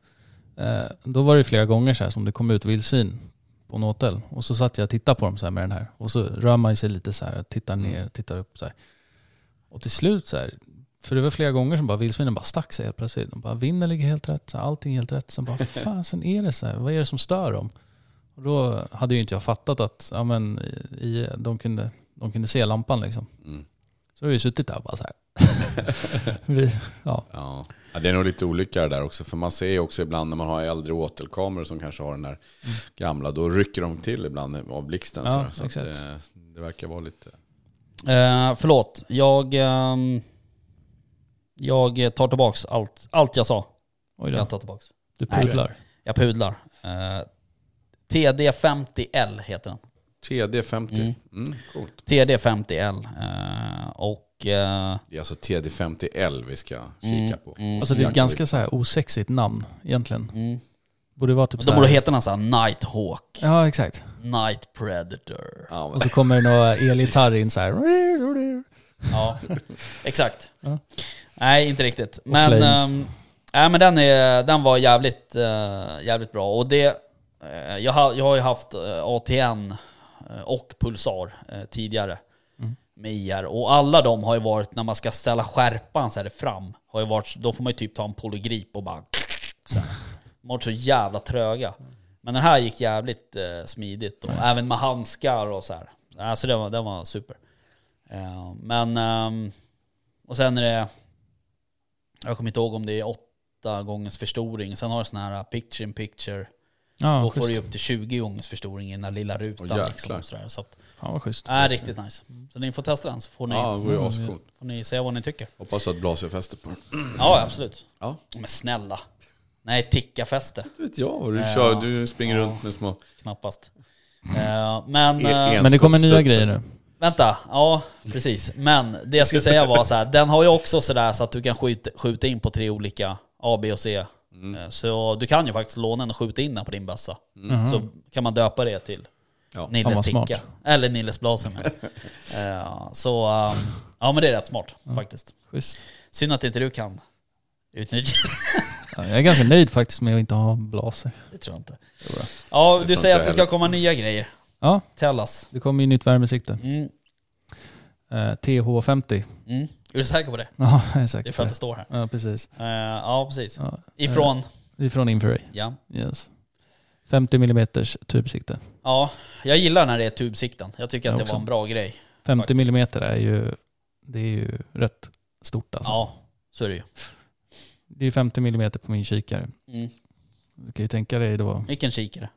Eh, då var det flera gånger så här som det kom ut vildsvin på en åtel. Och så satt jag och tittade på dem så här med den här. Och så rör man sig lite så här, tittar ner, tittar upp så här. Och till slut så här, för det var flera gånger som bara vildsvinen bara stack sig helt plötsligt. De bara, vinden ligger helt rätt, så allting helt rätt. Sen bara, fan sen är det så här, vad är det som stör dem? Och då hade ju inte jag fattat att ja, men, i, de, kunde, de kunde se lampan liksom. Mm. Så har vi suttit där och bara så här. vi, ja. Ja. det är nog lite olika där också. För man ser ju också ibland när man har äldre åtelkameror som kanske har den där gamla, då rycker de till ibland av blixten. Ja, så så att, exakt. eh, det verkar vara lite... Eh, förlåt, jag... ehm, jag tar tillbaks allt, allt jag sa. Oj Kan då. jag ta tillbaks. Du Nej. pudlar. Jag pudlar. Eh, TD50L heter den. TD50. Mm. Mm. coolt. TD50L. Eh, och... eh, Det är alltså TD50L vi ska Mm, kika på. mm. Alltså det är ett ganska så här osexigt namn egentligen. mm. Borde vara typ så De borde heta någon sån här Nighthawk. Ja exakt. Night Predator. Ja, Och så kommer det några elgitarr in så här. Ja, exakt. Ja. Nej, inte riktigt. Men, ehm, nej, men den, är, den var jävligt, eh, jävligt bra. Och det, eh, jag, har, jag har ju haft eh, ATN och Pulsar tidigare Mm. med IR. Och alla de har ju varit, när man ska ställa skärpan så här fram, har ju varit, då får man ju typ ta en polygrip och bara... Så här. De har varit så jävla tröga. Men den här gick jävligt smidigt. Och Även med handskar och så här. Alltså den var, den var super. Eh, men... ehm, och sen är det... Jag kommer inte ihåg om det är åtta gångers förstoring. Sen har du sån här picture in picture. Ja, Då får du upp till 20 gångers förstoring i den där lilla rutan. Åh, liksom, sådär. Så att, Fan vad schysst. är riktigt nice. Så ni får testa den så får ni, ja det Mm. får ni säga vad ni tycker. Hoppas att blaserfäste på den. Ja, absolut. Ja. Men snälla. Nej, tickafäste. Det vet jag vad du Ja. kör. Du springer Ja. runt med små... Knappast. Eh, men... E- eh, en- Men det kommer nya grejer nu. Vänta, ja precis. Men det jag skulle säga var så här, den har ju också sådär så att du kan skjuta, skjuta in på tre olika A, B och C. Mm. Eh, Så du kan ju faktiskt låna den och skjuta in den på din bössa. Mhm. Så kan man döpa det till Ja. Nilles Fan, vad smart. ticka. Eller Nilles blaser med. Eh, Så um, ja men det är rätt smart faktiskt. Schysst. Synd att inte du kan utnyttja Ja, jag är ganska nöjd faktiskt med att inte ha blaser. det. tror jag inte. bra. Ja, du säger att det ska komma nya grejer. Ja, Tell us. det kommer ju nytt värmesikte. Mm. Eh, TH50. Mm. Är du säker på det? Ja, jag är Det säker är på för att det. det står här. Ja, precis. Eh, ja, precis. Ja. Ifrån? Eh, ifrån Infraray. Ja. Yes. 50 mm tubsikte. Ja, jag gillar när det är tubsikten. Jag tycker Jag att det också. var en bra grej. 50 Faktiskt. mm är ju, det är ju rätt stort alltså. Ja, så är det ju. Det är 50 mm på min kikare. Mm. Du kan ju tänka dig då Vilken kikare.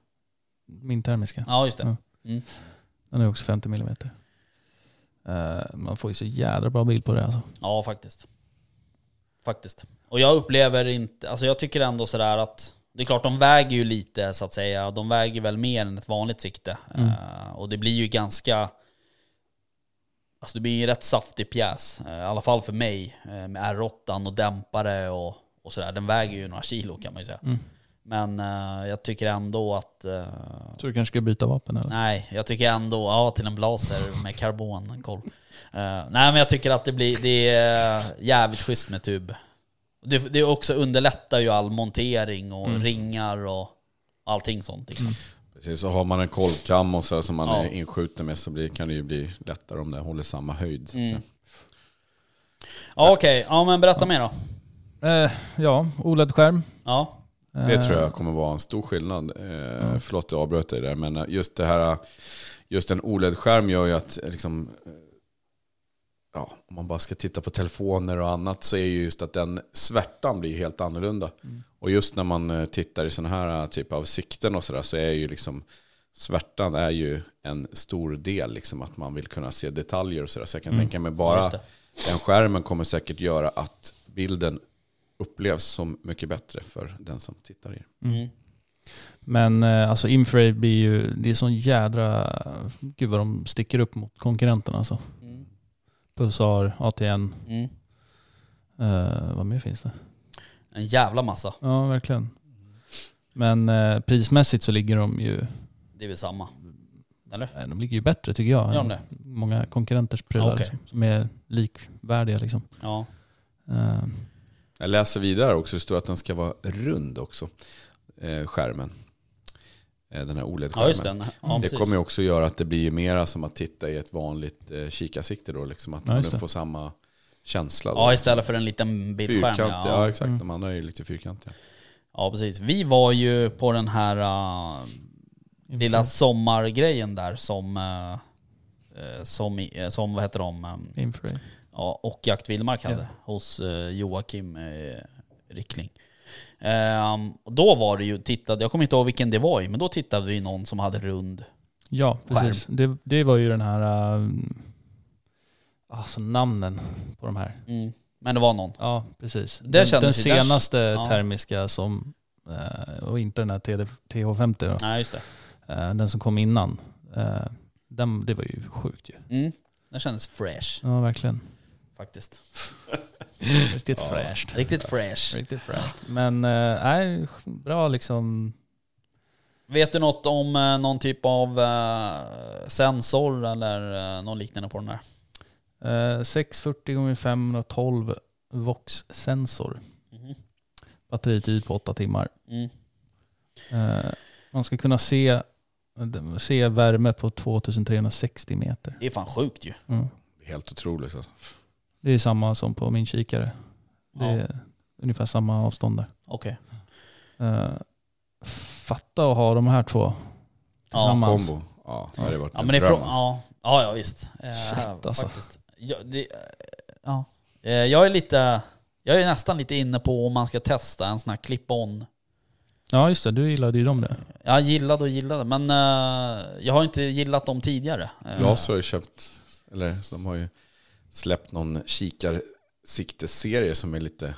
min termiska. Ja, just det. Ja. Mm. Den är också 50 mm. Eh, man får ju så jävla bra bild på det alltså. Ja, faktiskt. Faktiskt. Och jag upplever inte, alltså jag tycker ändå sådär att det är klart de väger ju lite så att säga. De väger väl mer än ett vanligt sikte. Mm. Eh, och det blir ju ganska, alltså det blir ju en rätt saftig pjäs. eh, I alla fall för mig. eh, med R8 och dämpare och, och sådär. Den väger ju några kilo kan man ju säga. Mm. Men eh, jag tycker ändå att... eh, Så du kanske ska byta vapen eller? Nej, jag tycker ändå, ja till en blaser med karbonkoll. Uh, nej men jag tycker att det blir, det är jävligt schysst med tub. Det, det också underlättar ju all montering och Mm. ringar och allting sånt. Liksom. Mm. Precis, så har man en kolvkam och så som man Ja. är inskjuten med så blir, kan det ju bli lättare om det håller samma höjd. Mm. Ja okej, ja men berätta mer då. Eh, ja, OLED-skärm. Ja. Det Eh, tror jag kommer vara en stor skillnad. Eh, Förlåt jag avbröt dig där, men eh, just det här, just en OLED-skärm gör ju att liksom, ja, om man bara ska titta på telefoner och annat så är ju just att den svärtan blir helt annorlunda. Och just när man tittar i sådana här eh, typ av sikten och sådär så är ju liksom svärtan är ju en stor del, liksom att man vill kunna se detaljer och sådär. Så jag kan tänka mig bara den skärmen kommer säkert göra att bilden upplevs som mycket bättre för den som tittar i den. Mm. Men eh, alltså infrared blir ju, det är sån jädra, gud vad de sticker upp mot konkurrenterna alltså. Mm. Pulsar, ATN, Mm. eh, vad mer finns det? En jävla massa. Ja, verkligen. Men eh, prismässigt så ligger de ju, Det är väl samma. Eller? eh, de ligger ju bättre tycker jag. Än det? Många konkurrenters prylar Okej. liksom, som är likvärdiga liksom. Ja. Eh, Jag läser vidare också, det står att den ska vara rund också, eh, skärmen. Eh, den här OLED-skärmen. ja, just den. Ja, det kommer ju också göra att det blir mera som att titta i ett vanligt eh, kikarsikte då, liksom att Ja, man får samma känsla. Då. Ja, istället för en liten bildskärm. Fyrkant, ja. Ja. exakt. Mm. De andra är ju lite fyrkantiga. ja, precis. Vi var ju på den här uh, lilla sommargrejen där som, uh, som, eh, som vad heter de? Um, infrared. Ja, och Jakt Vildmark hade Ja. hos eh, Joakim uh, Rickling. Ehm, och då var det ju, tittade, jag kommer inte ihåg vilken det var i, men då tittade vi någon som hade rund. Ja, precis. Det, det var ju den här, uh, alltså namnen på de här. Mm. Men det var någon. Ja, precis. Det den, den senaste ja. termiska som, eh, och inte den här TD, TH50 då, Nej, just det. eh, den som kom innan. Eh, den, det var ju sjukt ju. Mm. Den kändes fresh Ja, verkligen. Faktiskt. Riktigt fräscht. Riktigt fresh. Riktigt fräscht. Men, eh, nej, bra liksom. Vet du något om eh, någon typ av eh, sensor eller något liknande på den där? Eh, 640 x 512 Vox-sensor. Mhm. Batteritid på 8 timmar. Mm. Man ska kunna se, se värme på 2360 meter. Det är fan sjukt ju. Mm. Helt otroligt. Alltså. Det är samma som på min kikare. Det Ja. är ungefär samma avstånd där. Okej. Eh, fatta att ha de här två Ja, tillsammans. Kombo. Ja, det hade varit Ja en men det är dröm. från, ja, ja, ja visst. Shit, alltså. Faktiskt. Ja, det, eh, ja. Eh, Jag är lite, jag är nästan lite inne på om man ska testa en sån här clip-on. Ja just det, du gillade ju dem det. Jag gillade och gillade, men eh, jag har inte gillat dem tidigare. Laser har ju köpt, eller så de har ju släppt någon kikarsikteserie som är lite,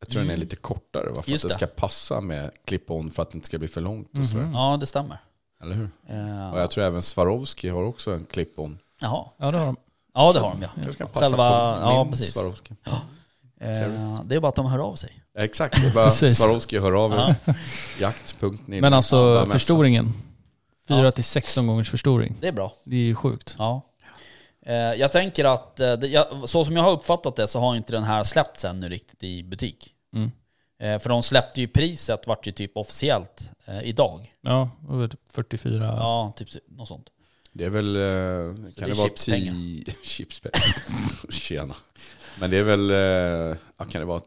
jag tror den är lite kortare. Va? För Mm. Just att det det. ska passa med clip-on för att det inte ska bli för långt och sådär. Ja, det stämmer. Eller hur? Eh, Och jag tror även Swarovski har också en clip-on. Jaha. Ja det har de. Ja, det har de ja. Passa Själva, på ja precis. Swarovski. Eh, det är bara att de hör av sig. Exakt, det är bara Precis. Swarovski hör av er. Ja. Jakt.ni. Men alltså Ja, förstoringen. Ja. 4 till 16 gångers förstoring. Det är bra. Det är ju sjukt. Ja. Eh, jag tänker att, eh, det, jag, så som jag har uppfattat det så har inte den här släppts ännu riktigt i butik. Mm. Eh, för de släppte ju priset, vart ju typ officiellt eh, idag. Ja, det var typ 44. Ja, typ något sånt. Det är väl, eh, det kan är det vara chipspengar. 10... Chipspengar. Tjena. Men det är väl, eh, ja, kan det vara,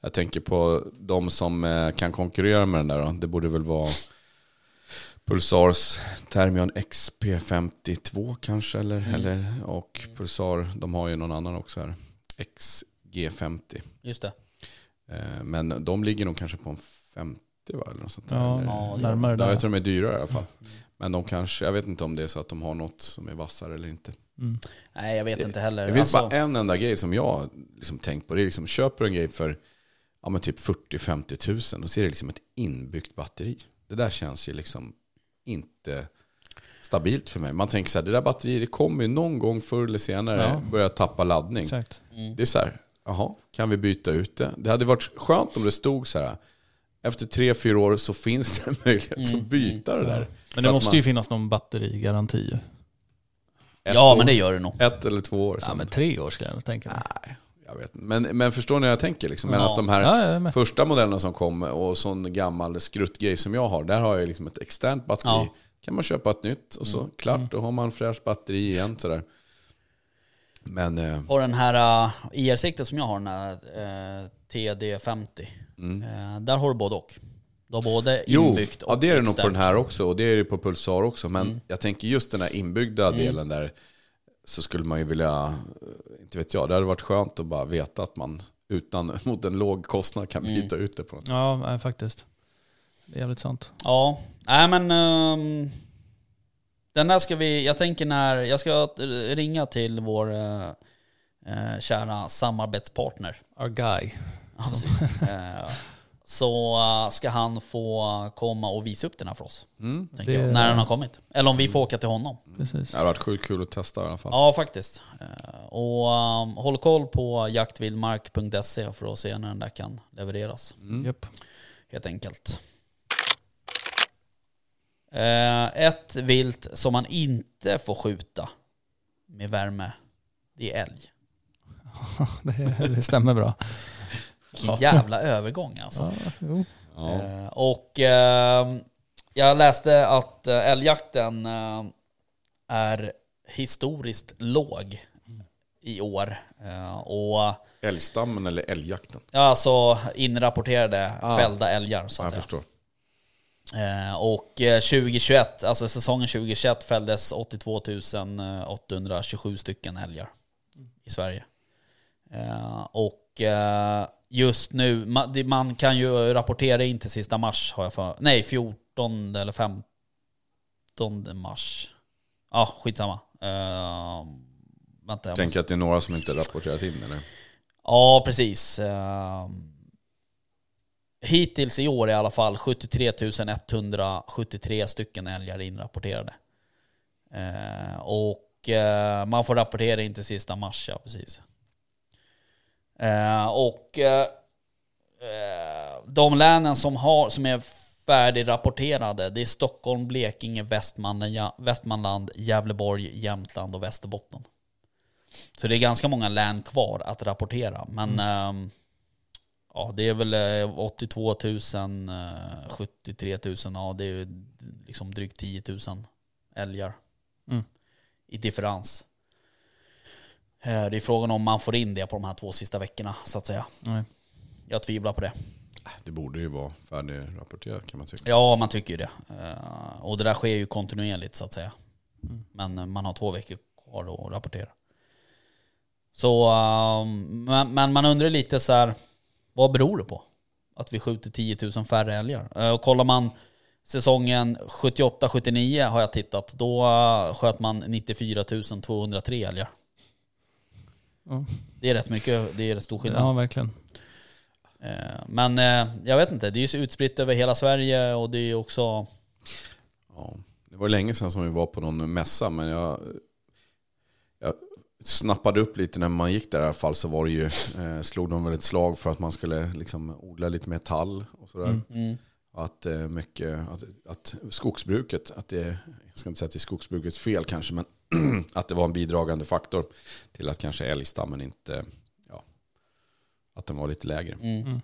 jag tänker på de som eh, kan konkurrera med den där då. Det borde väl vara Pulsars Thermion XP52 kanske, eller, Mm. eller, och Pulsar, de har ju någon annan också här, XG50. Just det. Eh, Men de ligger nog kanske på en 50 va? Eller något sånt där. Ja, eller? Ja, det närmare Ja, där. jag tror de är dyrare i alla fall. Men de kanske, jag vet inte om det är så att de har något som är vassare eller inte. Mm. Nej, jag vet inte heller. Det finns Alltså, bara en enda grej som jag liksom tänkt på. Det är liksom, köper du en grej för ja, men typ 40-50 tusen och så är det liksom ett inbyggt batteri. Det där känns ju liksom inte stabilt för mig. Man tänker så här, det där batteriet det kommer ju någon gång förr eller senare Ja. börja tappa laddning. Exakt. mm. Det är så här, jaha, kan vi byta ut det? Det hade varit skönt om det stod så här, efter tre, fyra år så finns det en möjlighet Mm, att byta det där. Men Så det måste man- ju finnas någon batterigaranti. Ett Ja, år, men det gör det nog. Ett eller två år Ja men tre år skulle jag tänka mig. Nej, jag vet. Men, men förstår ni hur jag tänker? Liksom? Medan Ja. de här Ja, första modellerna som kom och sån gammal skruttgrej som jag har, där har jag liksom ett externt batteri Ja. kan man köpa ett nytt och så klart, då har man fräscht batteri igen sådär. Men eh, Och den här uh, IR-siktet som jag har, den här uh, TD50. Mm. eh, där har du både och. Du har både Jo, inbyggt och ja, det är det nog på den här också och det är det på Pulsar också. Men Mm. jag tänker just den här inbyggda delen där så skulle man ju vilja, eh, inte vet jag, det hade varit skönt att bara veta att man utan, mot en låg kostnad kan Mm. byta ut det på något. Ja, nej, faktiskt. Det är jävligt sant. Ja, nej men... ehm, den där ska vi, jag tänker när, jag ska ringa till vår eh, kära samarbetspartner. Our guy. Ja, precis. Så eh, ska han få komma och visa upp den här för oss. Mm. Det- jag, när den har kommit. Eller om vi får åka till honom. Precis. Det hade varit sjukt kul att testa i alla fall. Ja, faktiskt. Eh, Och um, håll koll på jaktvildmark.se för att se när den där kan levereras. Mm. Japp. Helt enkelt. Eh, Ett vilt som man inte får skjuta med värme, det är älg. det stämmer bra. Vilken jävla övergång alltså. Ja, jo. Ja. Eh, Och eh, jag läste att eh, älgjakten eh, är historiskt låg i år. Eh, Och Älgstammen eller älgjakten? ja, alltså inrapporterade Ah. fällda älgar så att jag säga. förstår. Eh, Och eh, 2021, alltså säsongen 2021 fälldes 82 827 stycken älgar i Sverige. Eh, Och eh, just nu, man kan ju rapportera in till sista mars har jag för Nej, 14 eller 15 mars. Ja, skitsamma. Uh, vänta, jag Tänker att det är några som inte rapporterat in eller? Ja, precis. Ehm, hittills i år i alla fall 73 173 stycken älgar inrapporterade. Eh, och eh, man får rapportera in till sista mars, ja precis. Eh, och eh, eh, de länen som, har, som är färdigrapporterade, det är Stockholm, Blekinge, Västmanland, Västmanland, Gävleborg, Jämtland och Västerbotten. Så det är ganska många län kvar att rapportera. Men ehm, ja, det är väl eh, 82 000, eh, 73 000, ja det är liksom drygt 10 000 älgar Mm. i differens. Eh, Det är frågan om man får in det på de här två sista veckorna så att säga. Nej. Jag tvivlar på det. Det borde ju vara färdigrapporterat kan man tycka. Ja, man tycker ju det. Eh, Och det där sker ju kontinuerligt så att säga. Men eh, man har två veckor kvar att rapportera. Så, ehm, men, men man undrar lite så här, vad beror det på? Att vi skjuter 10 000 färre älgar. Och kollar man säsongen 78-79 har jag tittat, då sköt man 94 203 älgar. Ja. Det är rätt mycket, det är rätt stor skillnad. Ja, verkligen. Eh, Men eh, jag vet inte, det är ju så utspritt över hela Sverige och det är också... Ja, det var länge sedan som vi var på någon mässa, men jag, jag snappade upp lite när man gick där i alla fall så var det ju, eh, slog de väl ett slag för att man skulle liksom odla lite mer tall och sådär. Mm. Mm. Att, eh, mycket, att, att skogsbruket, att det, jag ska inte säga att det är skogsbrukets fel kanske, men att det var en bidragande faktor till att kanske älgstammen inte, ja, att den var lite lägre. Mm. Mm.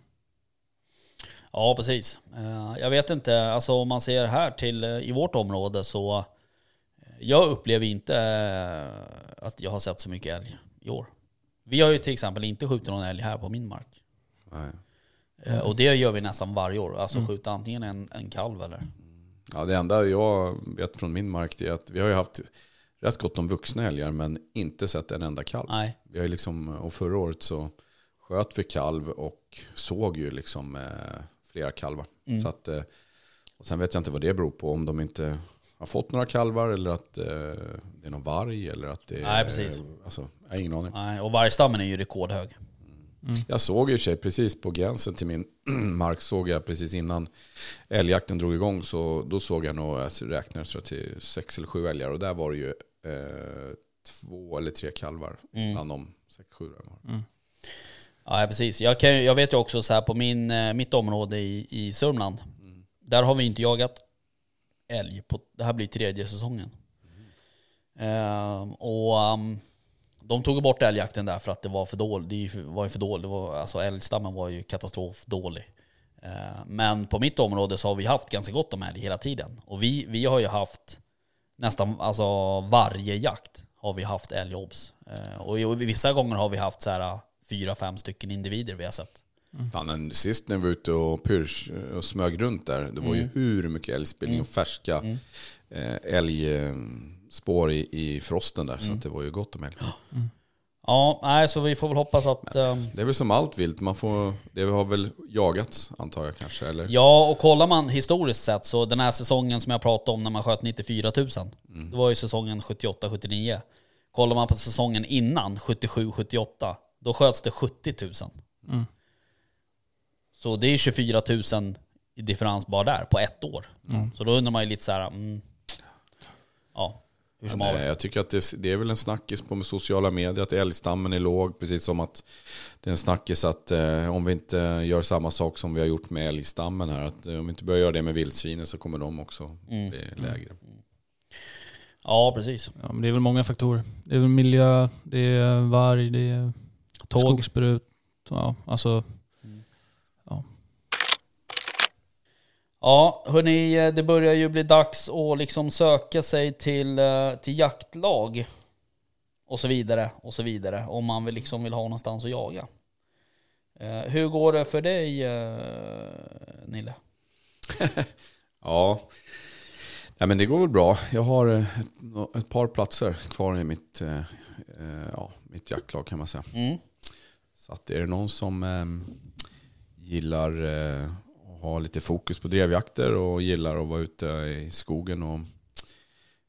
Ja, precis. Eh, Jag vet inte, alltså om man ser här till eh, i vårt område så eh, jag upplever inte att jag har sett så mycket älg i år. Vi har ju till exempel inte skjutit någon älg här på min mark. Nej. Eh, Och det gör vi nästan varje år. Alltså skjuta antingen en, en kalv eller... Ja, det enda jag vet från min mark är att vi har ju haft rätt gott om vuxna älgar men inte sett en enda kalv. Nej. Vi har ju liksom, och förra året så sköt vi kalv och såg ju liksom eh, flera kalvar. Mm. Så att, eh, och sen vet jag inte vad det beror på, om de inte har fått några kalvar eller att eh, det är någon varg eller att det är... Nej, precis. Alltså, jag har ingen aning. Nej, och vargstammen är ju rekordhög. Jag såg ju sig precis på gränsen till min mark, såg jag precis innan älgjakten drog igång, så då såg jag nog, jag räknade så till sex eller sju älgar och där var det ju eh, två eller tre kalvar Mm. bland de sex, sju. där var. Ja, precis. Jag, kan, jag vet ju också så här på min, eh, mitt område i, i Sörmland. Där har vi inte jagat älg. På, det här blir tredje säsongen. Ehm, och ehm, de tog bort älgjakten där för att det var för dåligt. Det var ju för dåligt. Var, alltså älgstammen var ju katastrofdålig. Eh, Men på mitt område så har vi haft ganska gott om älg hela tiden. Och vi, vi har ju haft nästan alltså varje jakt har vi haft älgobs. Eh, Och vissa gånger har vi haft så här fyra, fem stycken individer vi har sett. Fan, men sist när vi var ute och pyrs och smög runt där, det var ju hur mycket älgspillning och färska eh, älgspår i, i frosten där. Så att det var ju gott om älg. Ja, nej, så vi får väl hoppas att... ehm, Det är väl som allt vilt, man får, det har väl jagats antar jag kanske, eller? Ja, och kollar man historiskt sett så den här säsongen som jag pratade om när man sköt 94 000, det var ju säsongen 78-79. Kollar man på säsongen innan, 77-78, då sköts det 70 000. Så det är 24 000 i differens bara där, på ett år. Så då undrar man ju lite så här, mm, ja, hur som Nej, jag tycker att det, det är väl en snackis på med sociala medier att älgstammen är låg. Precis som att det är en snackis att eh, om vi inte gör samma sak som vi har gjort med älgstammen här. Att eh, om vi inte börjar göra det med vildsvinen så kommer de också bli lägre. Ja, precis. Ja, men det är väl många faktorer. Det är väl miljö, det är varg, det är Tåg. skogsbruk. Ja, alltså, Ja, hörni, det börjar ju bli dags att liksom söka sig till, eh, till jaktlag och så vidare och så vidare om man vill liksom vill ha någonstans att jaga. Eh, Hur går det för dig eh, Nille? Ja, Nej, men det går väl bra. Jag har eh, ett, ett par platser kvar i mitt, eh, eh, ja, mitt jaktlag kan man säga. Mm. Så att är det någon som eh, gillar eh, att ha lite fokus på drevjakter och gillar att vara ute i skogen och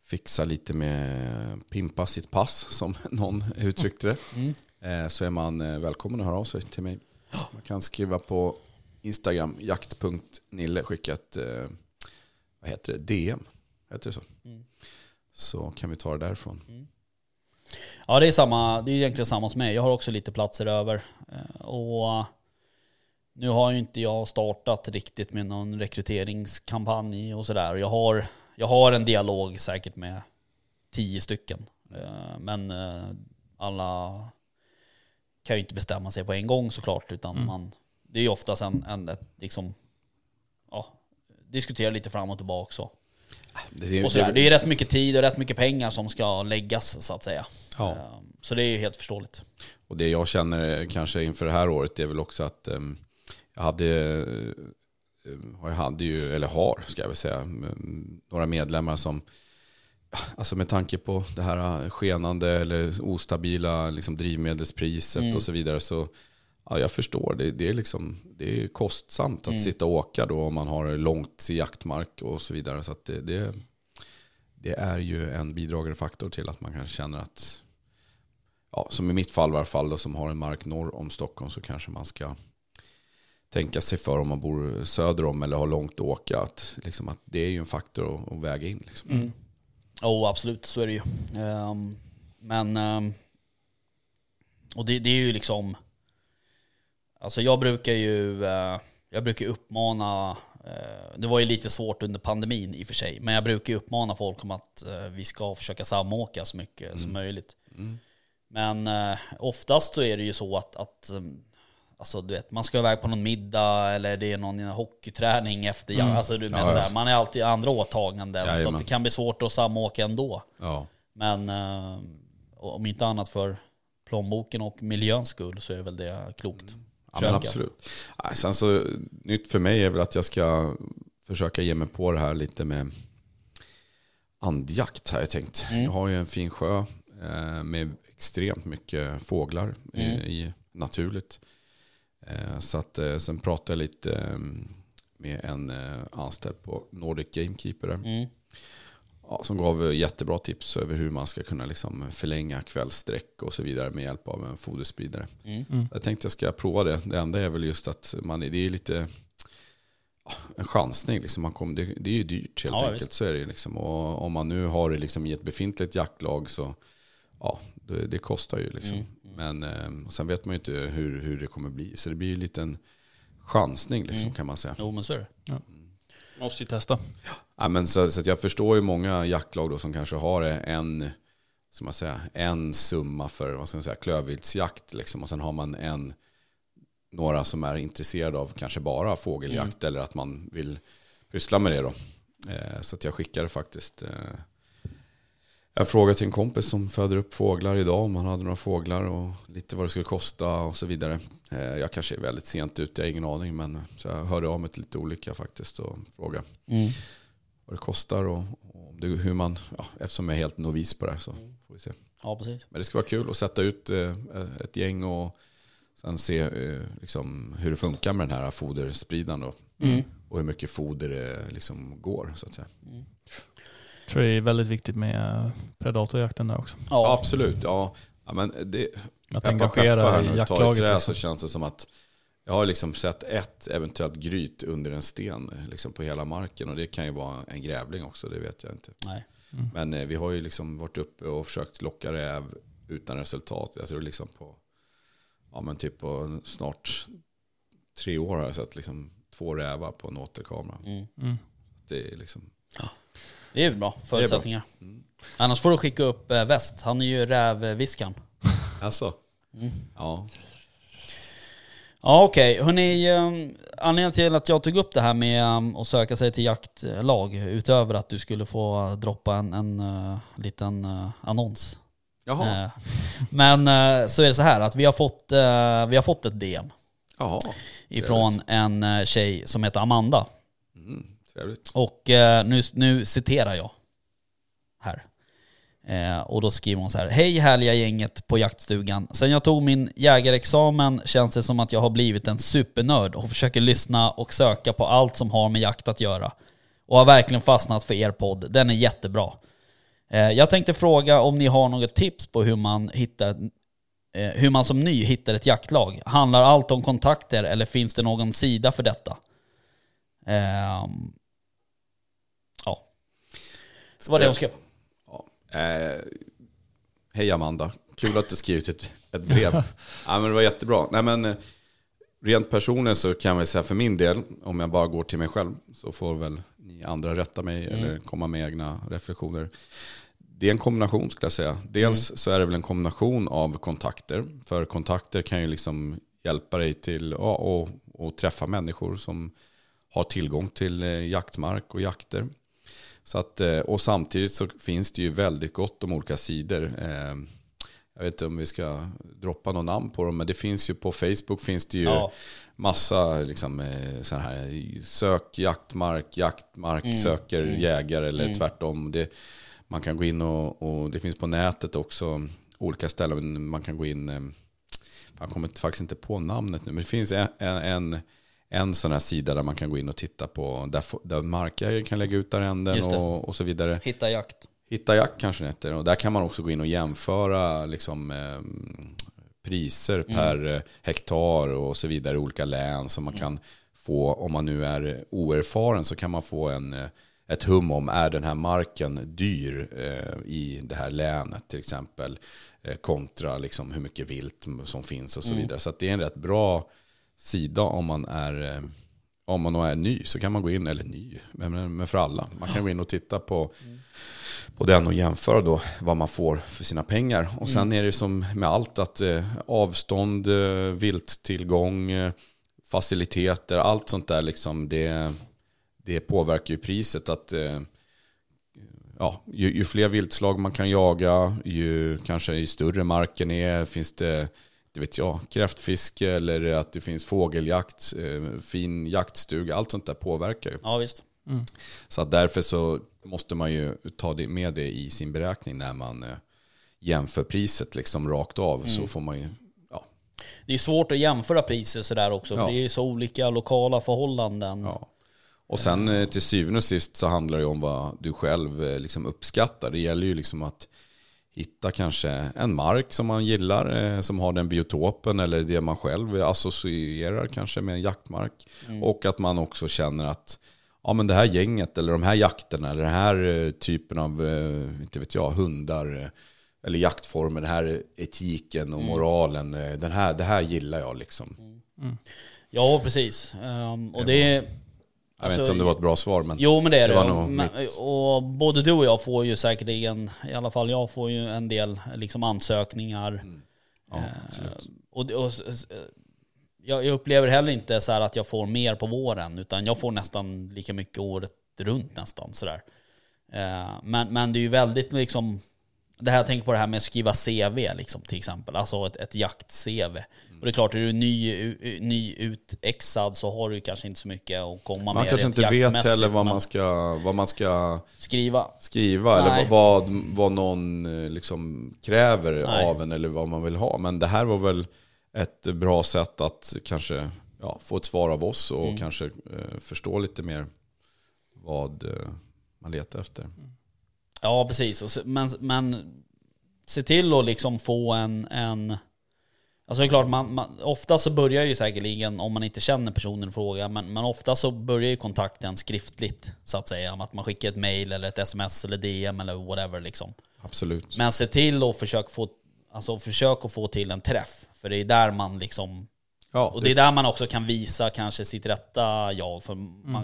fixa lite med pimpa sitt pass som någon uttryckte det. Mm. Eh, så är man eh, välkommen att höra av sig till mig. Man kan skriva på Instagram, jakt.nille, skicka ett eh, vad heter det, DM. Heter det så? Mm. Så kan vi ta det därifrån. Ja det är samma, det är egentligen samma som mig. Jag har också lite platser över. Och nu har ju inte jag startat riktigt med någon rekryteringskampanj och sådär. Jag har, jag har en dialog säkert med tio stycken. Eh, Men eh, alla kan ju inte bestämma sig på en gång såklart. Utan man, det är ju oftast en, en liksom, ja, diskutera lite fram och tillbaka också. Det, Och sådär. Det är rätt mycket tid och rätt mycket pengar som ska läggas så att säga. Ja. Eh, Så det är ju helt förståeligt. Och det jag känner kanske inför det här året är väl också att um, jag hade, eh, jag hade ju, eller har ska jag väl säga, mm, några medlemmar som, alltså med tanke på det här skenande eller ostabila liksom drivmedelspriset och så vidare så Ja, jag förstår. Det, det, är liksom, det är kostsamt att sitta och åka då om man har långt till jaktmark och så vidare. Så det, det, det är ju en bidragande faktor till att man kanske känner att ja, som i mitt fall i alla fall, då, som har en mark norr om Stockholm så kanske man ska tänka sig för om man bor söder om eller har långt att åka. Att, liksom, att det är ju en faktor att, att väga in. Liksom. Jo, absolut, så är det ju. Ehm, men... ehm, och det, det är ju liksom... Alltså jag brukar ju... eh, jag brukar uppmana... eh, det var ju lite svårt under pandemin i och för sig. Men jag brukar uppmana folk om att eh, vi ska försöka samåka så mycket som möjligt. Men eh, oftast så är det ju så att... att um, Alltså du vet, man ska iväg på någon middag eller det är någon hockeyträning efter. Alltså, du vet, Ja, så ja. här, man är alltid andra åtaganden. så att Jajamän. det kan bli svårt att samåka ändå. Ja. Men eh, om inte annat för plånboken och miljöns skull så är det väl det klokt. Ja, men absolut. Sen så, nytt för mig är väl att jag ska försöka ge mig på det här lite med andjakt har jag tänkt. Mm. Jag har ju en fin sjö eh, med extremt mycket fåglar i, Mm. i naturligt. Eh, så att eh, sen pratade jag lite eh, med en eh, anställd på Nordic Gamekeeper. Mm. Ja, som gav jättebra tips över hur man ska kunna liksom förlänga kvällssträck och så vidare med hjälp av en foderspridare. Mm. Jag tänkte jag ska prova det. Det enda är väl just att man, det är lite en chansning. Liksom. Man kommer, det, det är ju dyrt helt Ja, enkelt. visst. Så är det liksom. Och om man nu har det liksom i ett befintligt jaktlag så ja, det, det kostar ju. Liksom. Mm, Men eh, sen vet man ju inte hur, hur det kommer bli. Så det blir ju en liten chansning liksom, Mm. kan man säga. Jo men så är det. måste ju testa. Ja, men så, så att jag förstår ju många jaktlag då som kanske har en, ska man säga, en summa för vad ska man säga, klövviltsjakt. Liksom, och sen har man en några som är intresserade av kanske bara fågeljakt eller att man vill pyssla med det då. Eh, så att jag skickade faktiskt eh, en fråga till en kompis som föder upp fåglar idag om han hade några fåglar och lite vad det skulle kosta och så vidare. Eh, jag kanske är väldigt sent ute, jag har ingen aning men så jag hörde av mig till lite olika faktiskt och frågade Mm. vad det kostar och, hur man, ja, eftersom jag är helt novis på det här så får vi se. Ja, precis. Men det ska vara kul att sätta ut eh, ett gäng och sen se eh, liksom, hur det funkar med den här foderspridan då. Mm. Och hur mycket foder det liksom går så att säga. Jag tror det är väldigt viktigt med predatorjakten där också. Ja, Absolut, ja. ja men det, Att Peppa engagera i jaktlaget. trä liksom. så känns det som att jag har liksom sett ett eventuellt gryt under en sten liksom på hela marken. Och det kan ju vara en grävling också, det vet jag inte. nej. Men eh, vi har ju liksom varit uppe och försökt locka räv utan resultat. Jag tror liksom på, ja men typ på snart tre år har jag sett liksom två rävar på en återkamera. Mm. Mm. Det är liksom, Det är bra förutsättningar. Annars får du skicka upp eh, väst. Han är ju rävviskaren. alltså, Mm. ja. Ja okej, hörni. Um, anledningen till att jag tog upp det här med um, att söka sig till jaktlag utöver att du skulle få droppa en, en uh, liten uh, annons. Jaha, Eh, men så är det så här att vi har fått, vi har fått ett DM jaha. ifrån en tjej som heter Amanda. Mm, trevligt. Och eh, nu, nu citerar jag här. Eh, och då skriver hon så här. Hej härliga gänget på jaktstugan. Sen jag tog min jägarexamen känns det som att jag har blivit en supernörd och försöker lyssna och söka på allt som har med jakt att göra. Och har verkligen fastnat för er podd. Den är jättebra. Eh, jag tänkte fråga om ni har något tips på hur man hittar eh, hur man som ny hittar ett jaktlag. Handlar allt om kontakter eller finns det någon sida för detta? Ehm, Ja. Det var det hon skrev. Ja. Eh, hej Amanda, kul att du skrivit ett, ett brev. ja, men det var jättebra. Nej, men, eh, rent personligen så kan jag säga för min del, om jag bara går till mig själv, så får väl ni andra rätta mig eller komma med egna reflektioner. Det är en kombination skulle jag säga. Dels så är det väl en kombination av kontakter. För kontakter kan ju liksom hjälpa dig till ja, och, och träffa människor som har tillgång till eh, jaktmark och jakter. Så att, eh, och samtidigt så finns det ju väldigt gott om olika sidor. Eh, Jag vet inte om vi ska droppa någon namn på dem, men det finns ju på Facebook finns det ju Ja. massa liksom, eh, sån här sök jaktmark, jaktmark Mm. söker jägare eller tvärtom. Det, man kan gå in och, och det finns på nätet också olika ställen man kan gå in. Jag kommer faktiskt inte på namnet nu, men det finns en, en, en, sån här sida där man kan gå in och titta på där, där markägare kan lägga ut arrenden och, och så vidare. Hitta jakt. Hitta jakt kanske det heter. Och där kan man också gå in och jämföra liksom, eh, priser per eh, hektar och så vidare i olika län. Så man kan få, om man nu är oerfaren så kan man få en, eh, ett hum om är den här marken dyr eh, i det här länet till exempel. Eh, kontra liksom, hur mycket vilt som finns och så vidare. Så det är en rätt bra sida om man är eh, om man är ny så kan man gå in, eller ny, men för alla. Man kan gå in och titta på, på den och jämföra då vad man får för sina pengar. Och sen är det som med allt att eh, avstånd, eh, vilttillgång, eh, faciliteter, allt sånt där liksom det, det påverkar ju priset. att ja, ju, ju fler viltslag man kan jaga, ju kanske ju större marken är, finns det det vet jag, kräftfiske eller att det finns fågeljakt, eh, fin jaktstuga, allt sånt där påverkar ju. Ja visst. Så att därför så måste man ju ta det med det i sin beräkning när man eh, jämför priset liksom rakt av. Så får man ju, ja, Det är svårt att jämföra priser sådär också. Ja. För det är ju så olika lokala förhållanden. ja. Och sen eh, till syvende och sist så handlar det om vad du själv liksom uppskattar. Det gäller ju liksom att hitta kanske en mark som man gillar, eh, som har den biotopen eller det man själv associerar kanske med en jaktmark. Och att man också känner att ja, men det här gänget eller de här jakterna eller den här eh, typen av, eh, inte vet jag, hundar eller jaktformer, den här etiken och moralen, eh, den här, det här gillar jag liksom. Ja precis. Ehm, och det Jag vet inte om det var ett bra svar men Jo men det är det. Det var Men-. Och både du och jag får ju säkerligen, i alla fall jag får ju en del liksom ansökningar. Mm. ja, Eh, och, och, jag, jag upplever heller inte så här att jag får mer på våren, utan jag får nästan lika mycket året runt nästan sådär. Eh, men, men det är ju väldigt liksom, det här jag tänker på det här med att skriva CV liksom till exempel, alltså ett, ett jakt-CV. Och det är klart, är du ny, ny utexad så har du kanske inte så mycket att komma Man med. kanske rent inte vet heller vad man ska, vad man ska Skriva. skriva Nej. eller vad, vad någon eh, liksom kräver Nej. av en eller vad man vill ha. Men det här var väl ett bra sätt att kanske ja, få ett svar av oss och Mm. kanske eh, förstå lite mer vad eh, man letar efter. Ja, precis. Men, men se till att liksom få en... en alltså det är klart, man, man, ofta så börjar ju säkerligen, om man inte känner personen i fråga, men, men ofta så börjar ju kontakten skriftligt, så att säga. Att man skickar ett mail eller ett sms eller DM eller whatever liksom. Absolut. Men se till att försöka få, alltså försök att få till en träff. För det är där man liksom Ja, och det är där man också kan visa kanske sitt rätta jag. För man,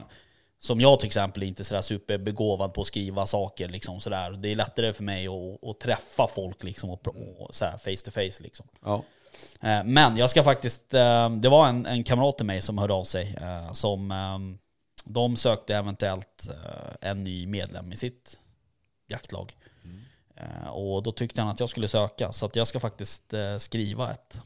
som jag till exempel är inte sådär superbegåvad på att skriva saker. Liksom sådär. Det är lättare för mig att, att träffa folk liksom och, och sådär, face to face. Liksom. ja. Eh, Men jag ska faktiskt, eh, det var en, en kamrat till mig som hörde av sig. eh, Som, eh, de sökte eventuellt en ny medlem i sitt jaktlag. Eh, Och då tyckte han att jag skulle söka. Så att jag ska faktiskt skriva ett.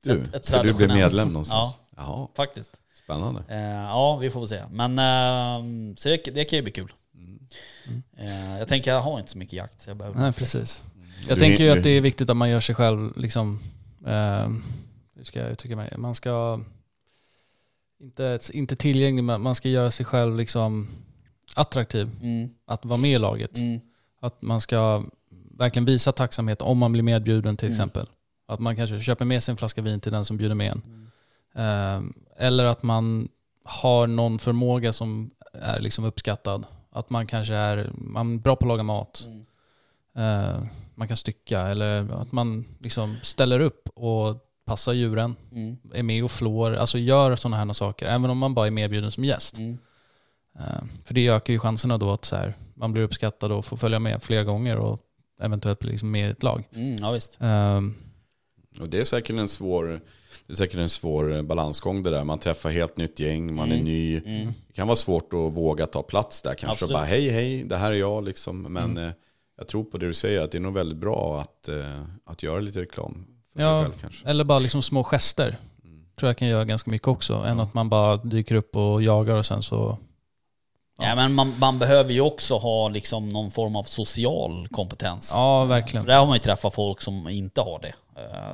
Du, Ett- ett ska du bli medlem någonstans? Jaha, Faktiskt. Spännande. Eh, ja, vi får väl se. Men eh, så det, det kan ju bli kul. Eh, jag tänker, jag har inte så mycket jakt. Så jag behöver Nej, precis. Jag Du- tänker ju du- att det är viktigt att man gör sig själv, liksom, eh, hur ska jag uttrycka mig? Man ska inte, inte tillgänglig, men man ska göra sig själv liksom attraktiv Mm, att vara med i laget. mm, Att man ska verkligen visa tacksamhet om man blir medbjuden till Mm. exempel. Att man kanske köper med sig en flaska vin till den som bjuder med en. Mm. Eh, eller att man har någon förmåga som är liksom uppskattad. Att man kanske är, man är bra på att laga mat. mm. Eh, man kan stycka eller att man liksom ställer upp och passar djuren. Mm, Är med och flår, alltså gör sådana här saker. Även om man bara är medbjuden som gäst. mm. Eh, för det ökar ju chanserna då att så här, man blir uppskattad och får följa med flera gånger och eventuellt bli liksom med i ett lag. Mm, ja visst. Ehm, Och det är säkert en svår, det är säkert en svår balansgång det där. Man träffar helt nytt gäng, man är Mm. ny. Mm. Det kan vara svårt att våga ta plats där kanske Absolut. och bara hej hej, det här är jag liksom. Men Mm. eh, jag tror på det du säger, att det är nog väldigt bra att, eh, att göra lite reklam för Ja. sig själv kanske. eller bara liksom små gester. Mm. Tror jag kan göra ganska mycket också. Än att man bara dyker upp och jagar och sen så... Ja, men man, man behöver ju också ha liksom någon form av social kompetens. Ja, För verkligen. där har man ju träffat folk som inte har det, eh,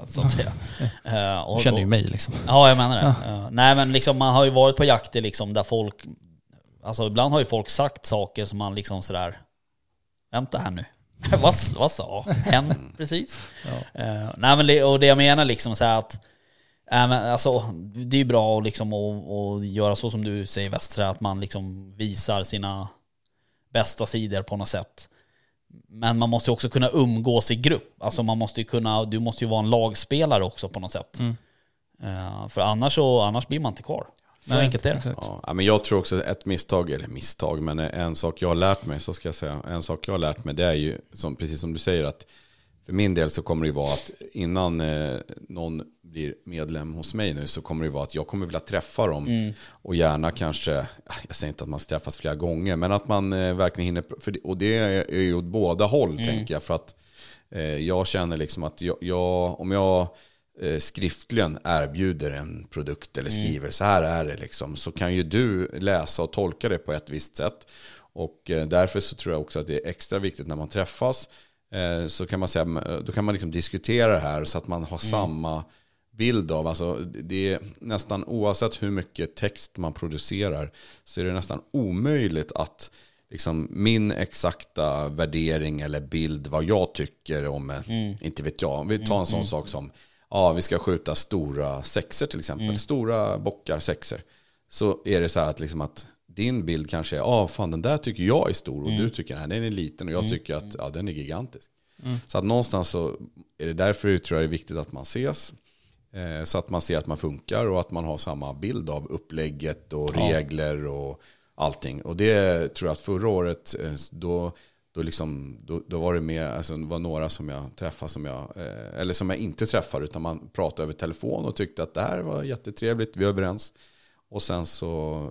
så att säga. Eh, och- Du känner ju och- mig liksom. Ja, jag menar det. Eh, nej, men liksom, man har ju varit på jakter liksom där folk... Alltså ibland har ju folk sagt saker som man liksom sådär... Vänta här nu. vad, vad sa hen precis? Eh, nej, men det, och det jag menar liksom så att... äh, men, alltså, det är ju bra att liksom att göra så som du säger Västra, att man liksom visar sina bästa sidor på något sätt. Men man måste ju också kunna umgås i grupp. Alltså man måste ju kunna, du måste ju vara en lagspelare också på något sätt. Mm. Eh, för annars, så, annars blir man inte kvar. Så enkelt är det. Ja, men jag tror också ett misstag, eller misstag, men en sak jag har lärt mig, så ska jag säga, en sak jag har lärt mig det är ju, som, precis som du säger, att för min del så kommer det ju vara att innan eh, någon blir medlem hos mig nu så kommer det vara att jag kommer vilja träffa dem Mm. och gärna kanske, jag säger inte att man ska träffas flera gånger, men att man eh, verkligen hinner, för det, och det är ju åt båda håll tänker jag, för att eh, jag känner liksom att jag, jag om jag eh, skriftligen erbjuder en produkt eller skriver så här är det liksom, så kan ju du läsa och tolka det på ett visst sätt. Och eh, därför så tror jag också att det är extra viktigt när man träffas, så kan man säga, då kan man liksom diskutera det här så att man har samma bild av, alltså det är nästan oavsett hur mycket text man producerar så är det nästan omöjligt att liksom min exakta värdering eller bild vad jag tycker om, en- inte vet jag, om vi tar en sån sak som, ja vi ska skjuta stora sexer till exempel, stora bockar sexer. Så är det så här att, liksom att din bild kanske är, ja fan den där tycker jag är stor och du tycker att den är liten och jag tycker att ja, den är gigantisk. Så att någonstans så är det därför jag tror jag det är viktigt att man ses. Eh, Så att man ser att man funkar och att man har samma bild av upplägget och regler och allting. Och det tror jag att förra året, eh, då, då, liksom, då, då var det med, alltså, det var några som jag träffade som jag, eh, eller som jag inte träffade, utan man pratade över telefon och tyckte att det här var jättetrevligt, vi är överens. Och sen så,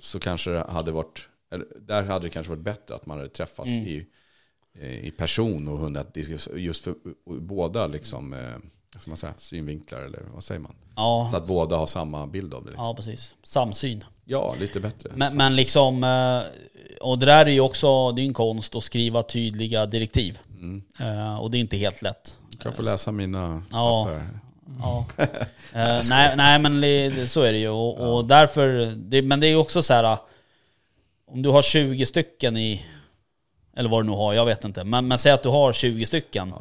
så kanske det hade varit, eller, där hade det kanske varit bättre att man hade träffats Mm. i, i person och hunnit just för båda liksom, ska man säga, synvinklar eller vad säger man? Ja, Så att båda har samma bild av det. Liksom. ja precis. Samsyn. Ja, lite bättre. Men, men liksom, eh, och det där är ju också, det är en konst att skriva tydliga direktiv. Mm. Eh, Och det är inte helt lätt. Du kan få läsa mina Ja. papper. Ja. Eh, nej, nej men så är det ju. Och, och därför, det, men det är ju också så här. Om du har 20 stycken i, eller vad du nu har, jag vet inte. Men, men säg att du har 20 stycken.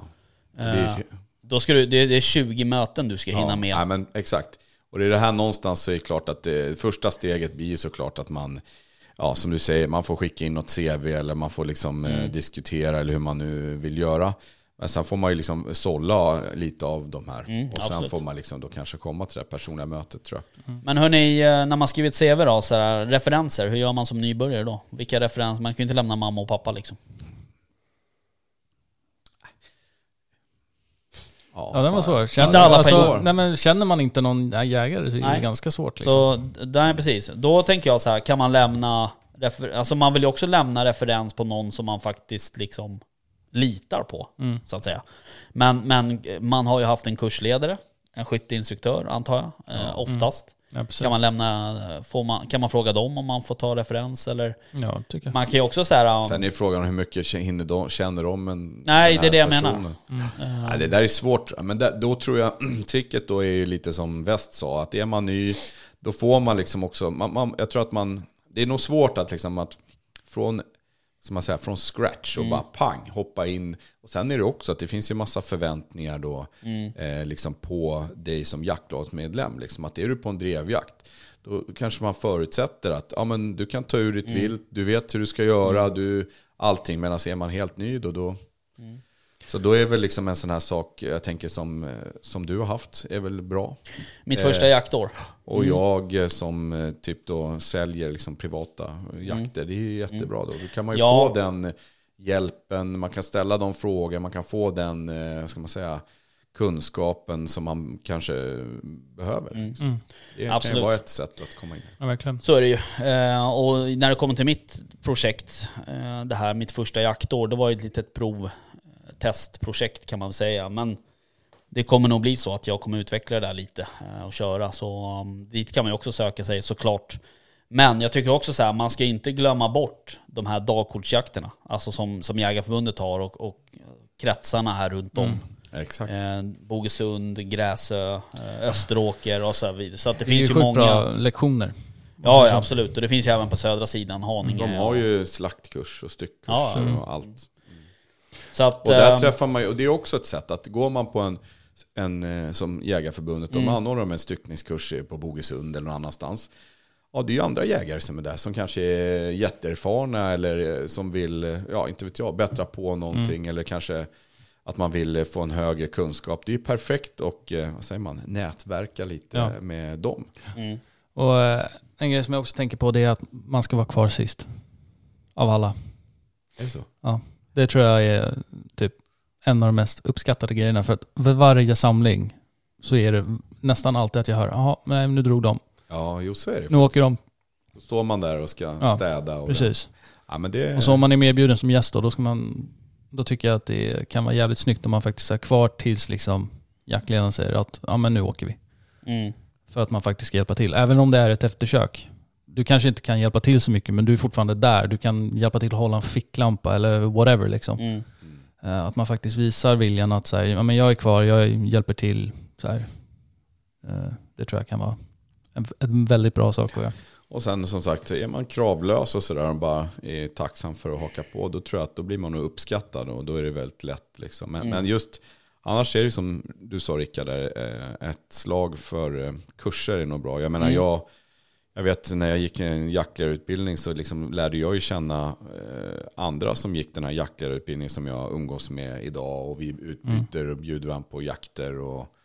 Det blir- då ska du, det, är 20 möten du ska hinna med. Ja, men exakt. Och det är det här någonstans så är det klart att det första steget blir ju såklart att man, ja som du säger, man får skicka in något CV eller man får liksom Mm. eh, diskutera eller hur man nu vill göra. Men sen får man ju liksom sålla lite av de här. Mm, och sen absolut. får man liksom då kanske komma till det personliga mötet tror jag. Men hörni, eh, när man skriver ett CV då, så här, referenser, hur gör man som nybörjare då? Vilka referenser? Man kan ju inte lämna mamma och pappa liksom. Ja, den var svår. Känner, Inte alla alltså, nej, men känner man inte någon jägare så är det Nej. ganska svårt. Liksom. Så, där, precis. Då tänker jag så här, kan man lämna... Alltså man vill ju också lämna referens på någon som man faktiskt liksom litar på, Mm. så att säga. Men, men man har ju haft en kursledare, en skytteinstruktör antar jag, eh, oftast. Ja. Kan man lämna, får man, kan man fråga dem om man får ta referens eller? Ja, tycker jag. Man kan ju också säga... Sen är frågan hur mycket hinner de, känner de en Nej, den det är det jag menar. personen. eh, Nej, det där är svårt. Men där, då tror jag, tricket då är ju lite som West sa, att är man ny, då får man liksom också, man, man, jag tror att man, det är nog svårt att liksom att från, som man säger, från scratch och bara pang, hoppa in. Och sen är det också att det finns ju massa förväntningar då, eh, liksom på dig som jaktlagsmedlem. Liksom att är du på en drevjakt, då kanske man förutsätter att ja, men du kan ta ur ditt vilt, du vet hur du ska göra, du, allting. Medan är man helt ny då, då så då är väl liksom en sån här sak, jag tänker som, eh, som du har haft, är väl bra. Mitt första eh, jaktår. Och jag eh, som eh, typ då säljer liksom privata jakter, det är ju jättebra då. Då kan man ju Ja. få den hjälpen, man kan ställa de frågor, man kan få den, ska man säga, kunskapen som man kanske behöver. liksom. Mm. Det kan Absolut. ju vara ett sätt att komma in. Ja, verkligen. Så är det ju. Och när det kommer till mitt projekt, det här mitt första jaktår, det var ju ett litet prov, testprojekt kan man säga. Men det kommer nog bli så att jag kommer utveckla det där lite eh, och köra. Så um, dit kan man ju också söka sig såklart. Men jag tycker också så här, man ska inte glömma bort de här dagkortsjakterna. Alltså som, som Jägarförbundet har och, och kretsarna här runt om. Exakt. Eh, Bogesund, Gräsö, eh, Österåker och så vidare. Så att det, Det är ju finns ju många... bra lektioner. Ja, ja, absolut. Och det finns ju även på södra sidan, Haninge. De har ju slaktkurs och styckkurser Ja, mm. och allt. Så att... Och där eh, träffar man ju, och det är också ett sätt att går man på en, en eh, som Jägarförbundet, Mm. de anordnar de en styckningskurs på Bogesund eller någon annanstans. Ja, det är ju andra jägare som är där som kanske är jätteerfarna eller eh, som vill, eh, ja inte vet jag, bättra på någonting Mm. eller kanske att man vill få en högre kunskap. Det är ju perfekt och, eh, vad säger man, nätverka lite Ja. med dem. mm. Och en grej som jag också tänker på det är att man ska vara kvar sist. Av alla. Är det så? Det tror jag är typ en av de mest uppskattade grejerna. För att vid varje samling så är det nästan alltid att jag hör, jaha, nej, nu drog de. Ja, jo så är det. Nu åker de. Då står man där och ska Ja, städa. Och Precis. Ja, men det, Och så om man är medbjuden som gäst då, då, ska man, då tycker jag att det kan vara jävligt snyggt om man faktiskt är kvar tills liksom jaktledaren säger att ja men nu åker vi. Mm. För att man faktiskt ska hjälpa till. Även om det är ett eftersök. Du kanske inte kan hjälpa till så mycket men du är fortfarande där. Du kan hjälpa till att hålla en ficklampa eller whatever liksom. Mm. Eh, Att man faktiskt visar viljan att säga, ja men jag är kvar, jag hjälper till. Så här. Eh, Det tror jag kan vara en, en väldigt bra sak att göra. Och sen som sagt, är man kravlös och sådär och bara är tacksam för att haka på, då tror jag att då blir man nog uppskattad och då är det väldigt lätt. Liksom. Men, Mm. men just, annars är det som du sa Rickard, eh, ett slag för kurser är nog bra. Jag menar, Mm. jag, jag vet när jag gick en jaktledarutbildning så liksom lärde jag ju känna eh, andra som gick den här jaktledarutbildningen som jag umgås med idag och vi utbyter och bjuder varandra på jakter och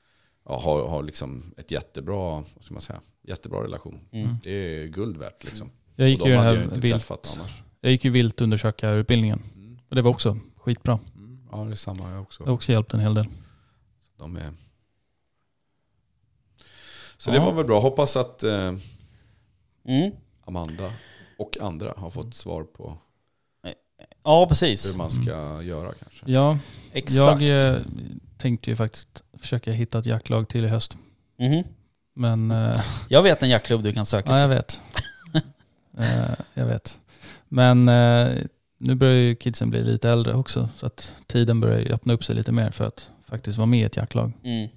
ja, har, har liksom ett jättebra, vad ska man säga, jättebra relation. Mm. Det är guld värt liksom. Jag gick ju här jag vilt, jag gick ju viltundersökarutbildningen. Och det var också skitbra. Mm. Ja, det är samma jag också. Det har också hjälpt en hel del. De är... Så det Ja. var väl bra. Hoppas att eh, Mm. Amanda och andra har fått svar på Ja, precis. hur man ska göra kanske. Ja, Exakt. jag eh, tänkte ju faktiskt försöka hitta ett jaktlag till i höst. Mhm. Men eh, Jag vet en jaktklubb du kan söka ja, jag vet. eh, jag vet. Men eh, nu börjar ju kidsen bli lite äldre också. Så att tiden börjar ju öppna upp sig lite mer för att faktiskt vara med i ett jaktlag. Mm.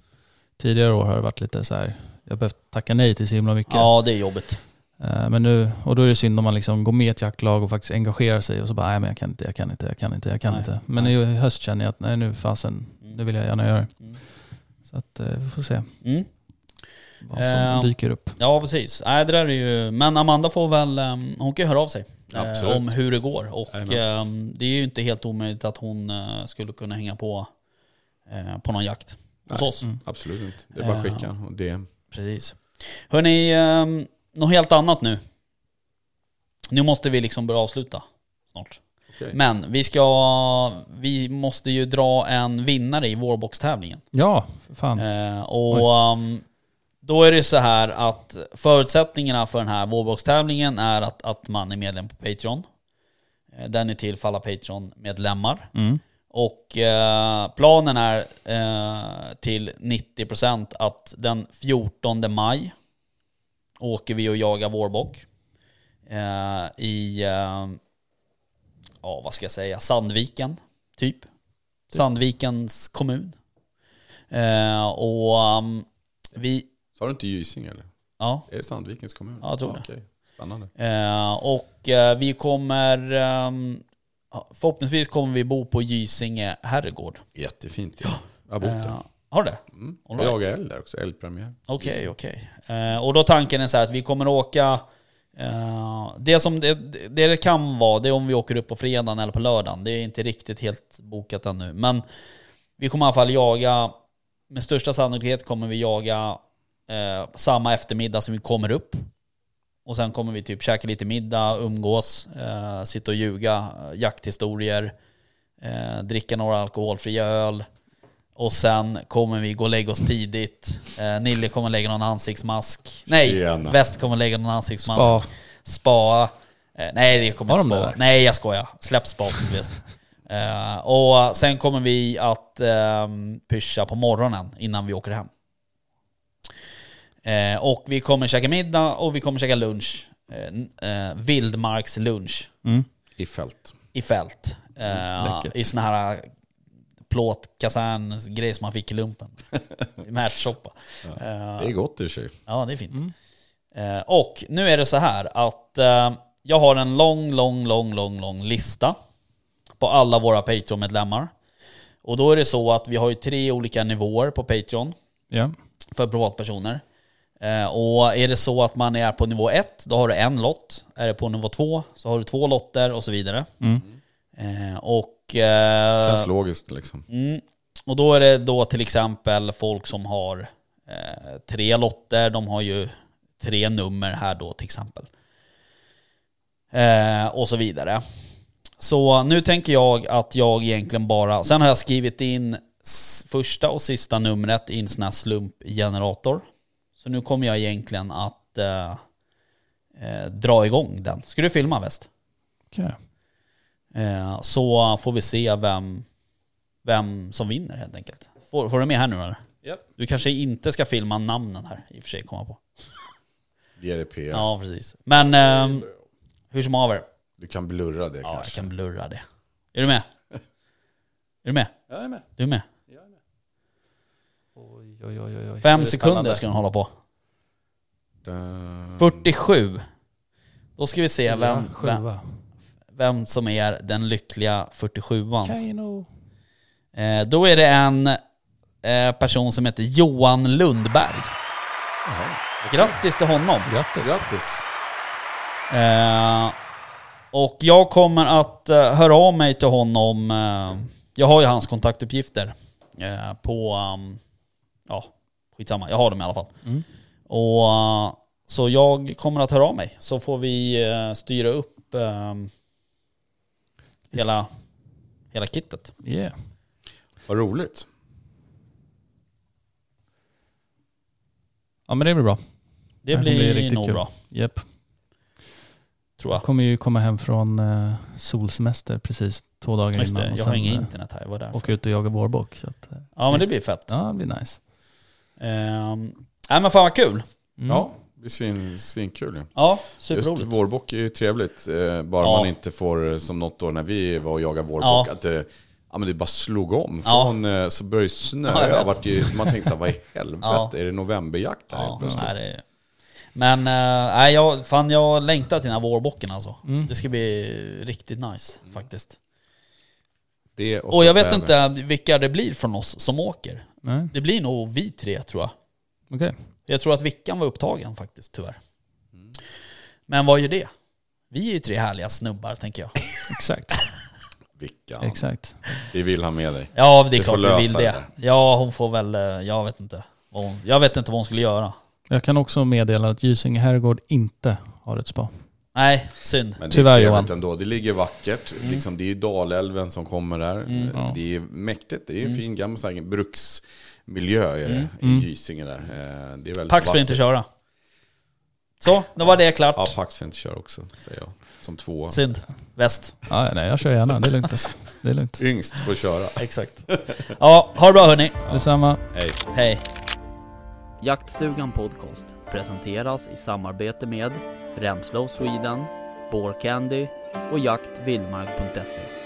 Tidigare år har det varit lite så här, jag har behövt tacka nej till så himla mycket. Ja, det är jobbigt. Eh, Men nu, och då är det synd om man liksom går med i ett jaktlag och faktiskt engagerar sig och så bara, nej men jag kan inte, jag kan inte, jag kan inte, jag kan Nej, inte. Men nej. i höst känner jag att nej nu fasen, nu vill jag gärna göra det. Mm. Så att eh, vi får se Mm. vad som Eh, dyker upp. Ja, precis. Nej, det där är ju... Men Amanda får väl... ehm, Hon kan ju höra av sig. eh, Absolut. om hur det går. Och Jajamän. ehm, det är ju inte helt omöjligt att hon skulle kunna hänga på på någon jakt hos Nej. oss. Mm. Absolut inte. Det är bara att skicka och DM. Precis. Hörni, um, något helt annat nu. Nu måste vi liksom börja avsluta snart. Okej. Men vi ska... Vi måste ju dra en vinnare i vårboxtävlingen. Ja, för fan. Eh, och um, då är det så här att förutsättningarna för den här vårboxtävlingen är att, att man är medlem på Patreon. Eh, Den är till för alla Patreon-medlemmar. Mm. Och eh, planen är eh, till 90% att den 14 maj åker vi och jagar vårbock. Eh, I, eh, ja vad ska jag säga, Sandviken typ. Sandvikens kommun. Eh, och um, vi, Sa du inte Gysing eller? ja. Är det Sandvikens kommun? Ja, jag tror det. Okej. Spännande. Eh, och eh, vi kommer, ja, förhoppningsvis kommer vi bo på Gysinge herrgård. Jättefint. Ja. Jag har bott där. Har du det? Mm. all Jag right. jagar älg där också. Älgpremiär. Okej, okej. Eh, och då tanken är så här att vi kommer åka... Eh, det som det, det det kan vara, det är om vi åker upp på fredagen eller på lördagen. Det är inte riktigt helt bokat ännu. Men vi kommer i alla fall jaga... Med största sannolikhet kommer vi jaga eh, samma eftermiddag som vi kommer upp. Och sen kommer vi typ käka lite middag, umgås, eh, sitta och ljuga, eh, jakthistorier, eh, dricka några alkoholfria öl. Och sen kommer vi gå och lägga oss tidigt. Eh, Nille kommer lägga någon ansiktsmask. Nej, Tjena. Väst kommer lägga någon ansiktsmask. Spa. Spa. Eh, nej, det kommer Har inte de det spa. där? Nej, jag skojar. Släpp spa tills väst. Eh, och sen kommer vi att eh, pyscha på morgonen innan vi åker hem. Eh, och vi kommer käka middag och vi kommer käka lunch. Eh, eh, vildmarkslunch Mm. I fält. i fält. Eh, Läckert. I såna här plåtkaserngrejer som man fick i lumpen. Märtsoppa. Eh, Det är gott i och sig. Ja, det är fint. Mm. Eh, och nu är det så här att eh, jag har en lång, lång, lång, lång, lång lista på alla våra Patreon-medlemmar. Och då är det så att vi har ju tre olika nivåer på Patreon Ja. för privatpersoner. Och är det så att man är på nivå 1, då har du en lott. Är det på nivå 2 så har du två lotter och så vidare. Mm. Eh, och... Eh, Känns logiskt liksom. Mm. Och då är det då till exempel folk som har eh, tre lotter, de har ju tre nummer här då till exempel. Eh, och så vidare. Så nu tänker jag att jag egentligen bara, sen har jag skrivit in första och sista numret i en sån här slumpgenerator. Så nu kommer jag egentligen att eh, eh, dra igång den. Ska du filma väst? Okej. Eh, så får vi se vem, vem som vinner helt enkelt. Får, får du med här nu eller? Japp. Du kanske inte ska filma namnen här i och för sig, komma på. GDPR. Ja, precis. Men ehm, hur som haver. Du kan blurra det Ja, jag kanske. kan blurra det. Är du med? Är du med? Jag är med. Du är med? Oj, oj, oj, oj, oj. Fem är sekunder ska den hålla på. Da- 47. Då ska vi se Ja, vem, vem, sjua. Vem som är den lyckliga 47an. Kaino. Eh, då är det en eh, person som heter Johan Lundberg. Grattis till honom. Grattis. Grattis. Eh, och jag kommer att eh, höra av mig till honom. Eh, jag har ju hans kontaktuppgifter eh, på... Um, ja, skitsamma. Jag har dem i alla fall. Mm. Och, så jag kommer att höra av mig. Så får vi styra upp hela hela kittet. Yeah. Vad roligt. Ja men det blir bra. Det Det blir riktigt nog kul. bra, Japp. tror Jag jag. kommer ju komma hem från eh, solsemester precis två dagar Just innan. det, och jag har inget eh, internet här, jag var där. Åka ut och jaga vårbock. Så att, eh, Ja men det blir fett. ja, det blir nice. Ehm, nej men fan vad kul. Mm. Ja, det blir svin, svinkul ju. Ja, Just superroligt. vårbock är ju trevligt. Eh, bara Ja. man inte får, eh, som något år när vi var och jagade vårbock, Ja. att det, ja, men det bara slog om. Från, eh, så började det snöa. Man tänkte så här, vad i helvete, Ja. är det novemberjakt här Ja, plötsligt? nej, det är... Men eh, nej, jag, fan, jag längtar till den här vårbocken alltså. Mm. Det ska bli riktigt nice faktiskt. Det och, Och jag vet inte vilka det blir från oss som åker. Nej, Det blir nog vi tre tror jag. okej. Jag tror att Vickan var upptagen faktiskt, tyvärr. Men vad gör det? Vi är ju tre härliga snubbar, tänker jag. Exakt. Vilka? Exakt. Vi vill ha med dig. Ja, det är Du klart vi vill det. det Ja, hon får väl... eh, Jag vet inte. hon- Jag vet inte vad hon skulle göra. Jag kan också meddela att Gysinge herrgård inte har ett spa. Nej, synd. Men det Tyvärr, är Johan. ändå. Det ligger vackert. Liksom, det är ju Dalälven som kommer där. Mm. Det är mäktigt. Det är en fin gammal så bruksmiljö är det, Mm. i Gysinge där. Eh, Det är väldigt Pax får inte köra. Så, då var det klart. Ja, Pax får inte köra också, säger jag. Som tvåa. Synd. Väst. Ja, nej, jag kör gärna. Det är lugnt alltså. Det är lugnt. Yngst får köra. Exakt. Ja, ha det bra hörni. Detsamma. Hej. Hej. Jaktstugan Podcast presenteras i samarbete med Remslow Sweden, Candy och jaktvildmark.se.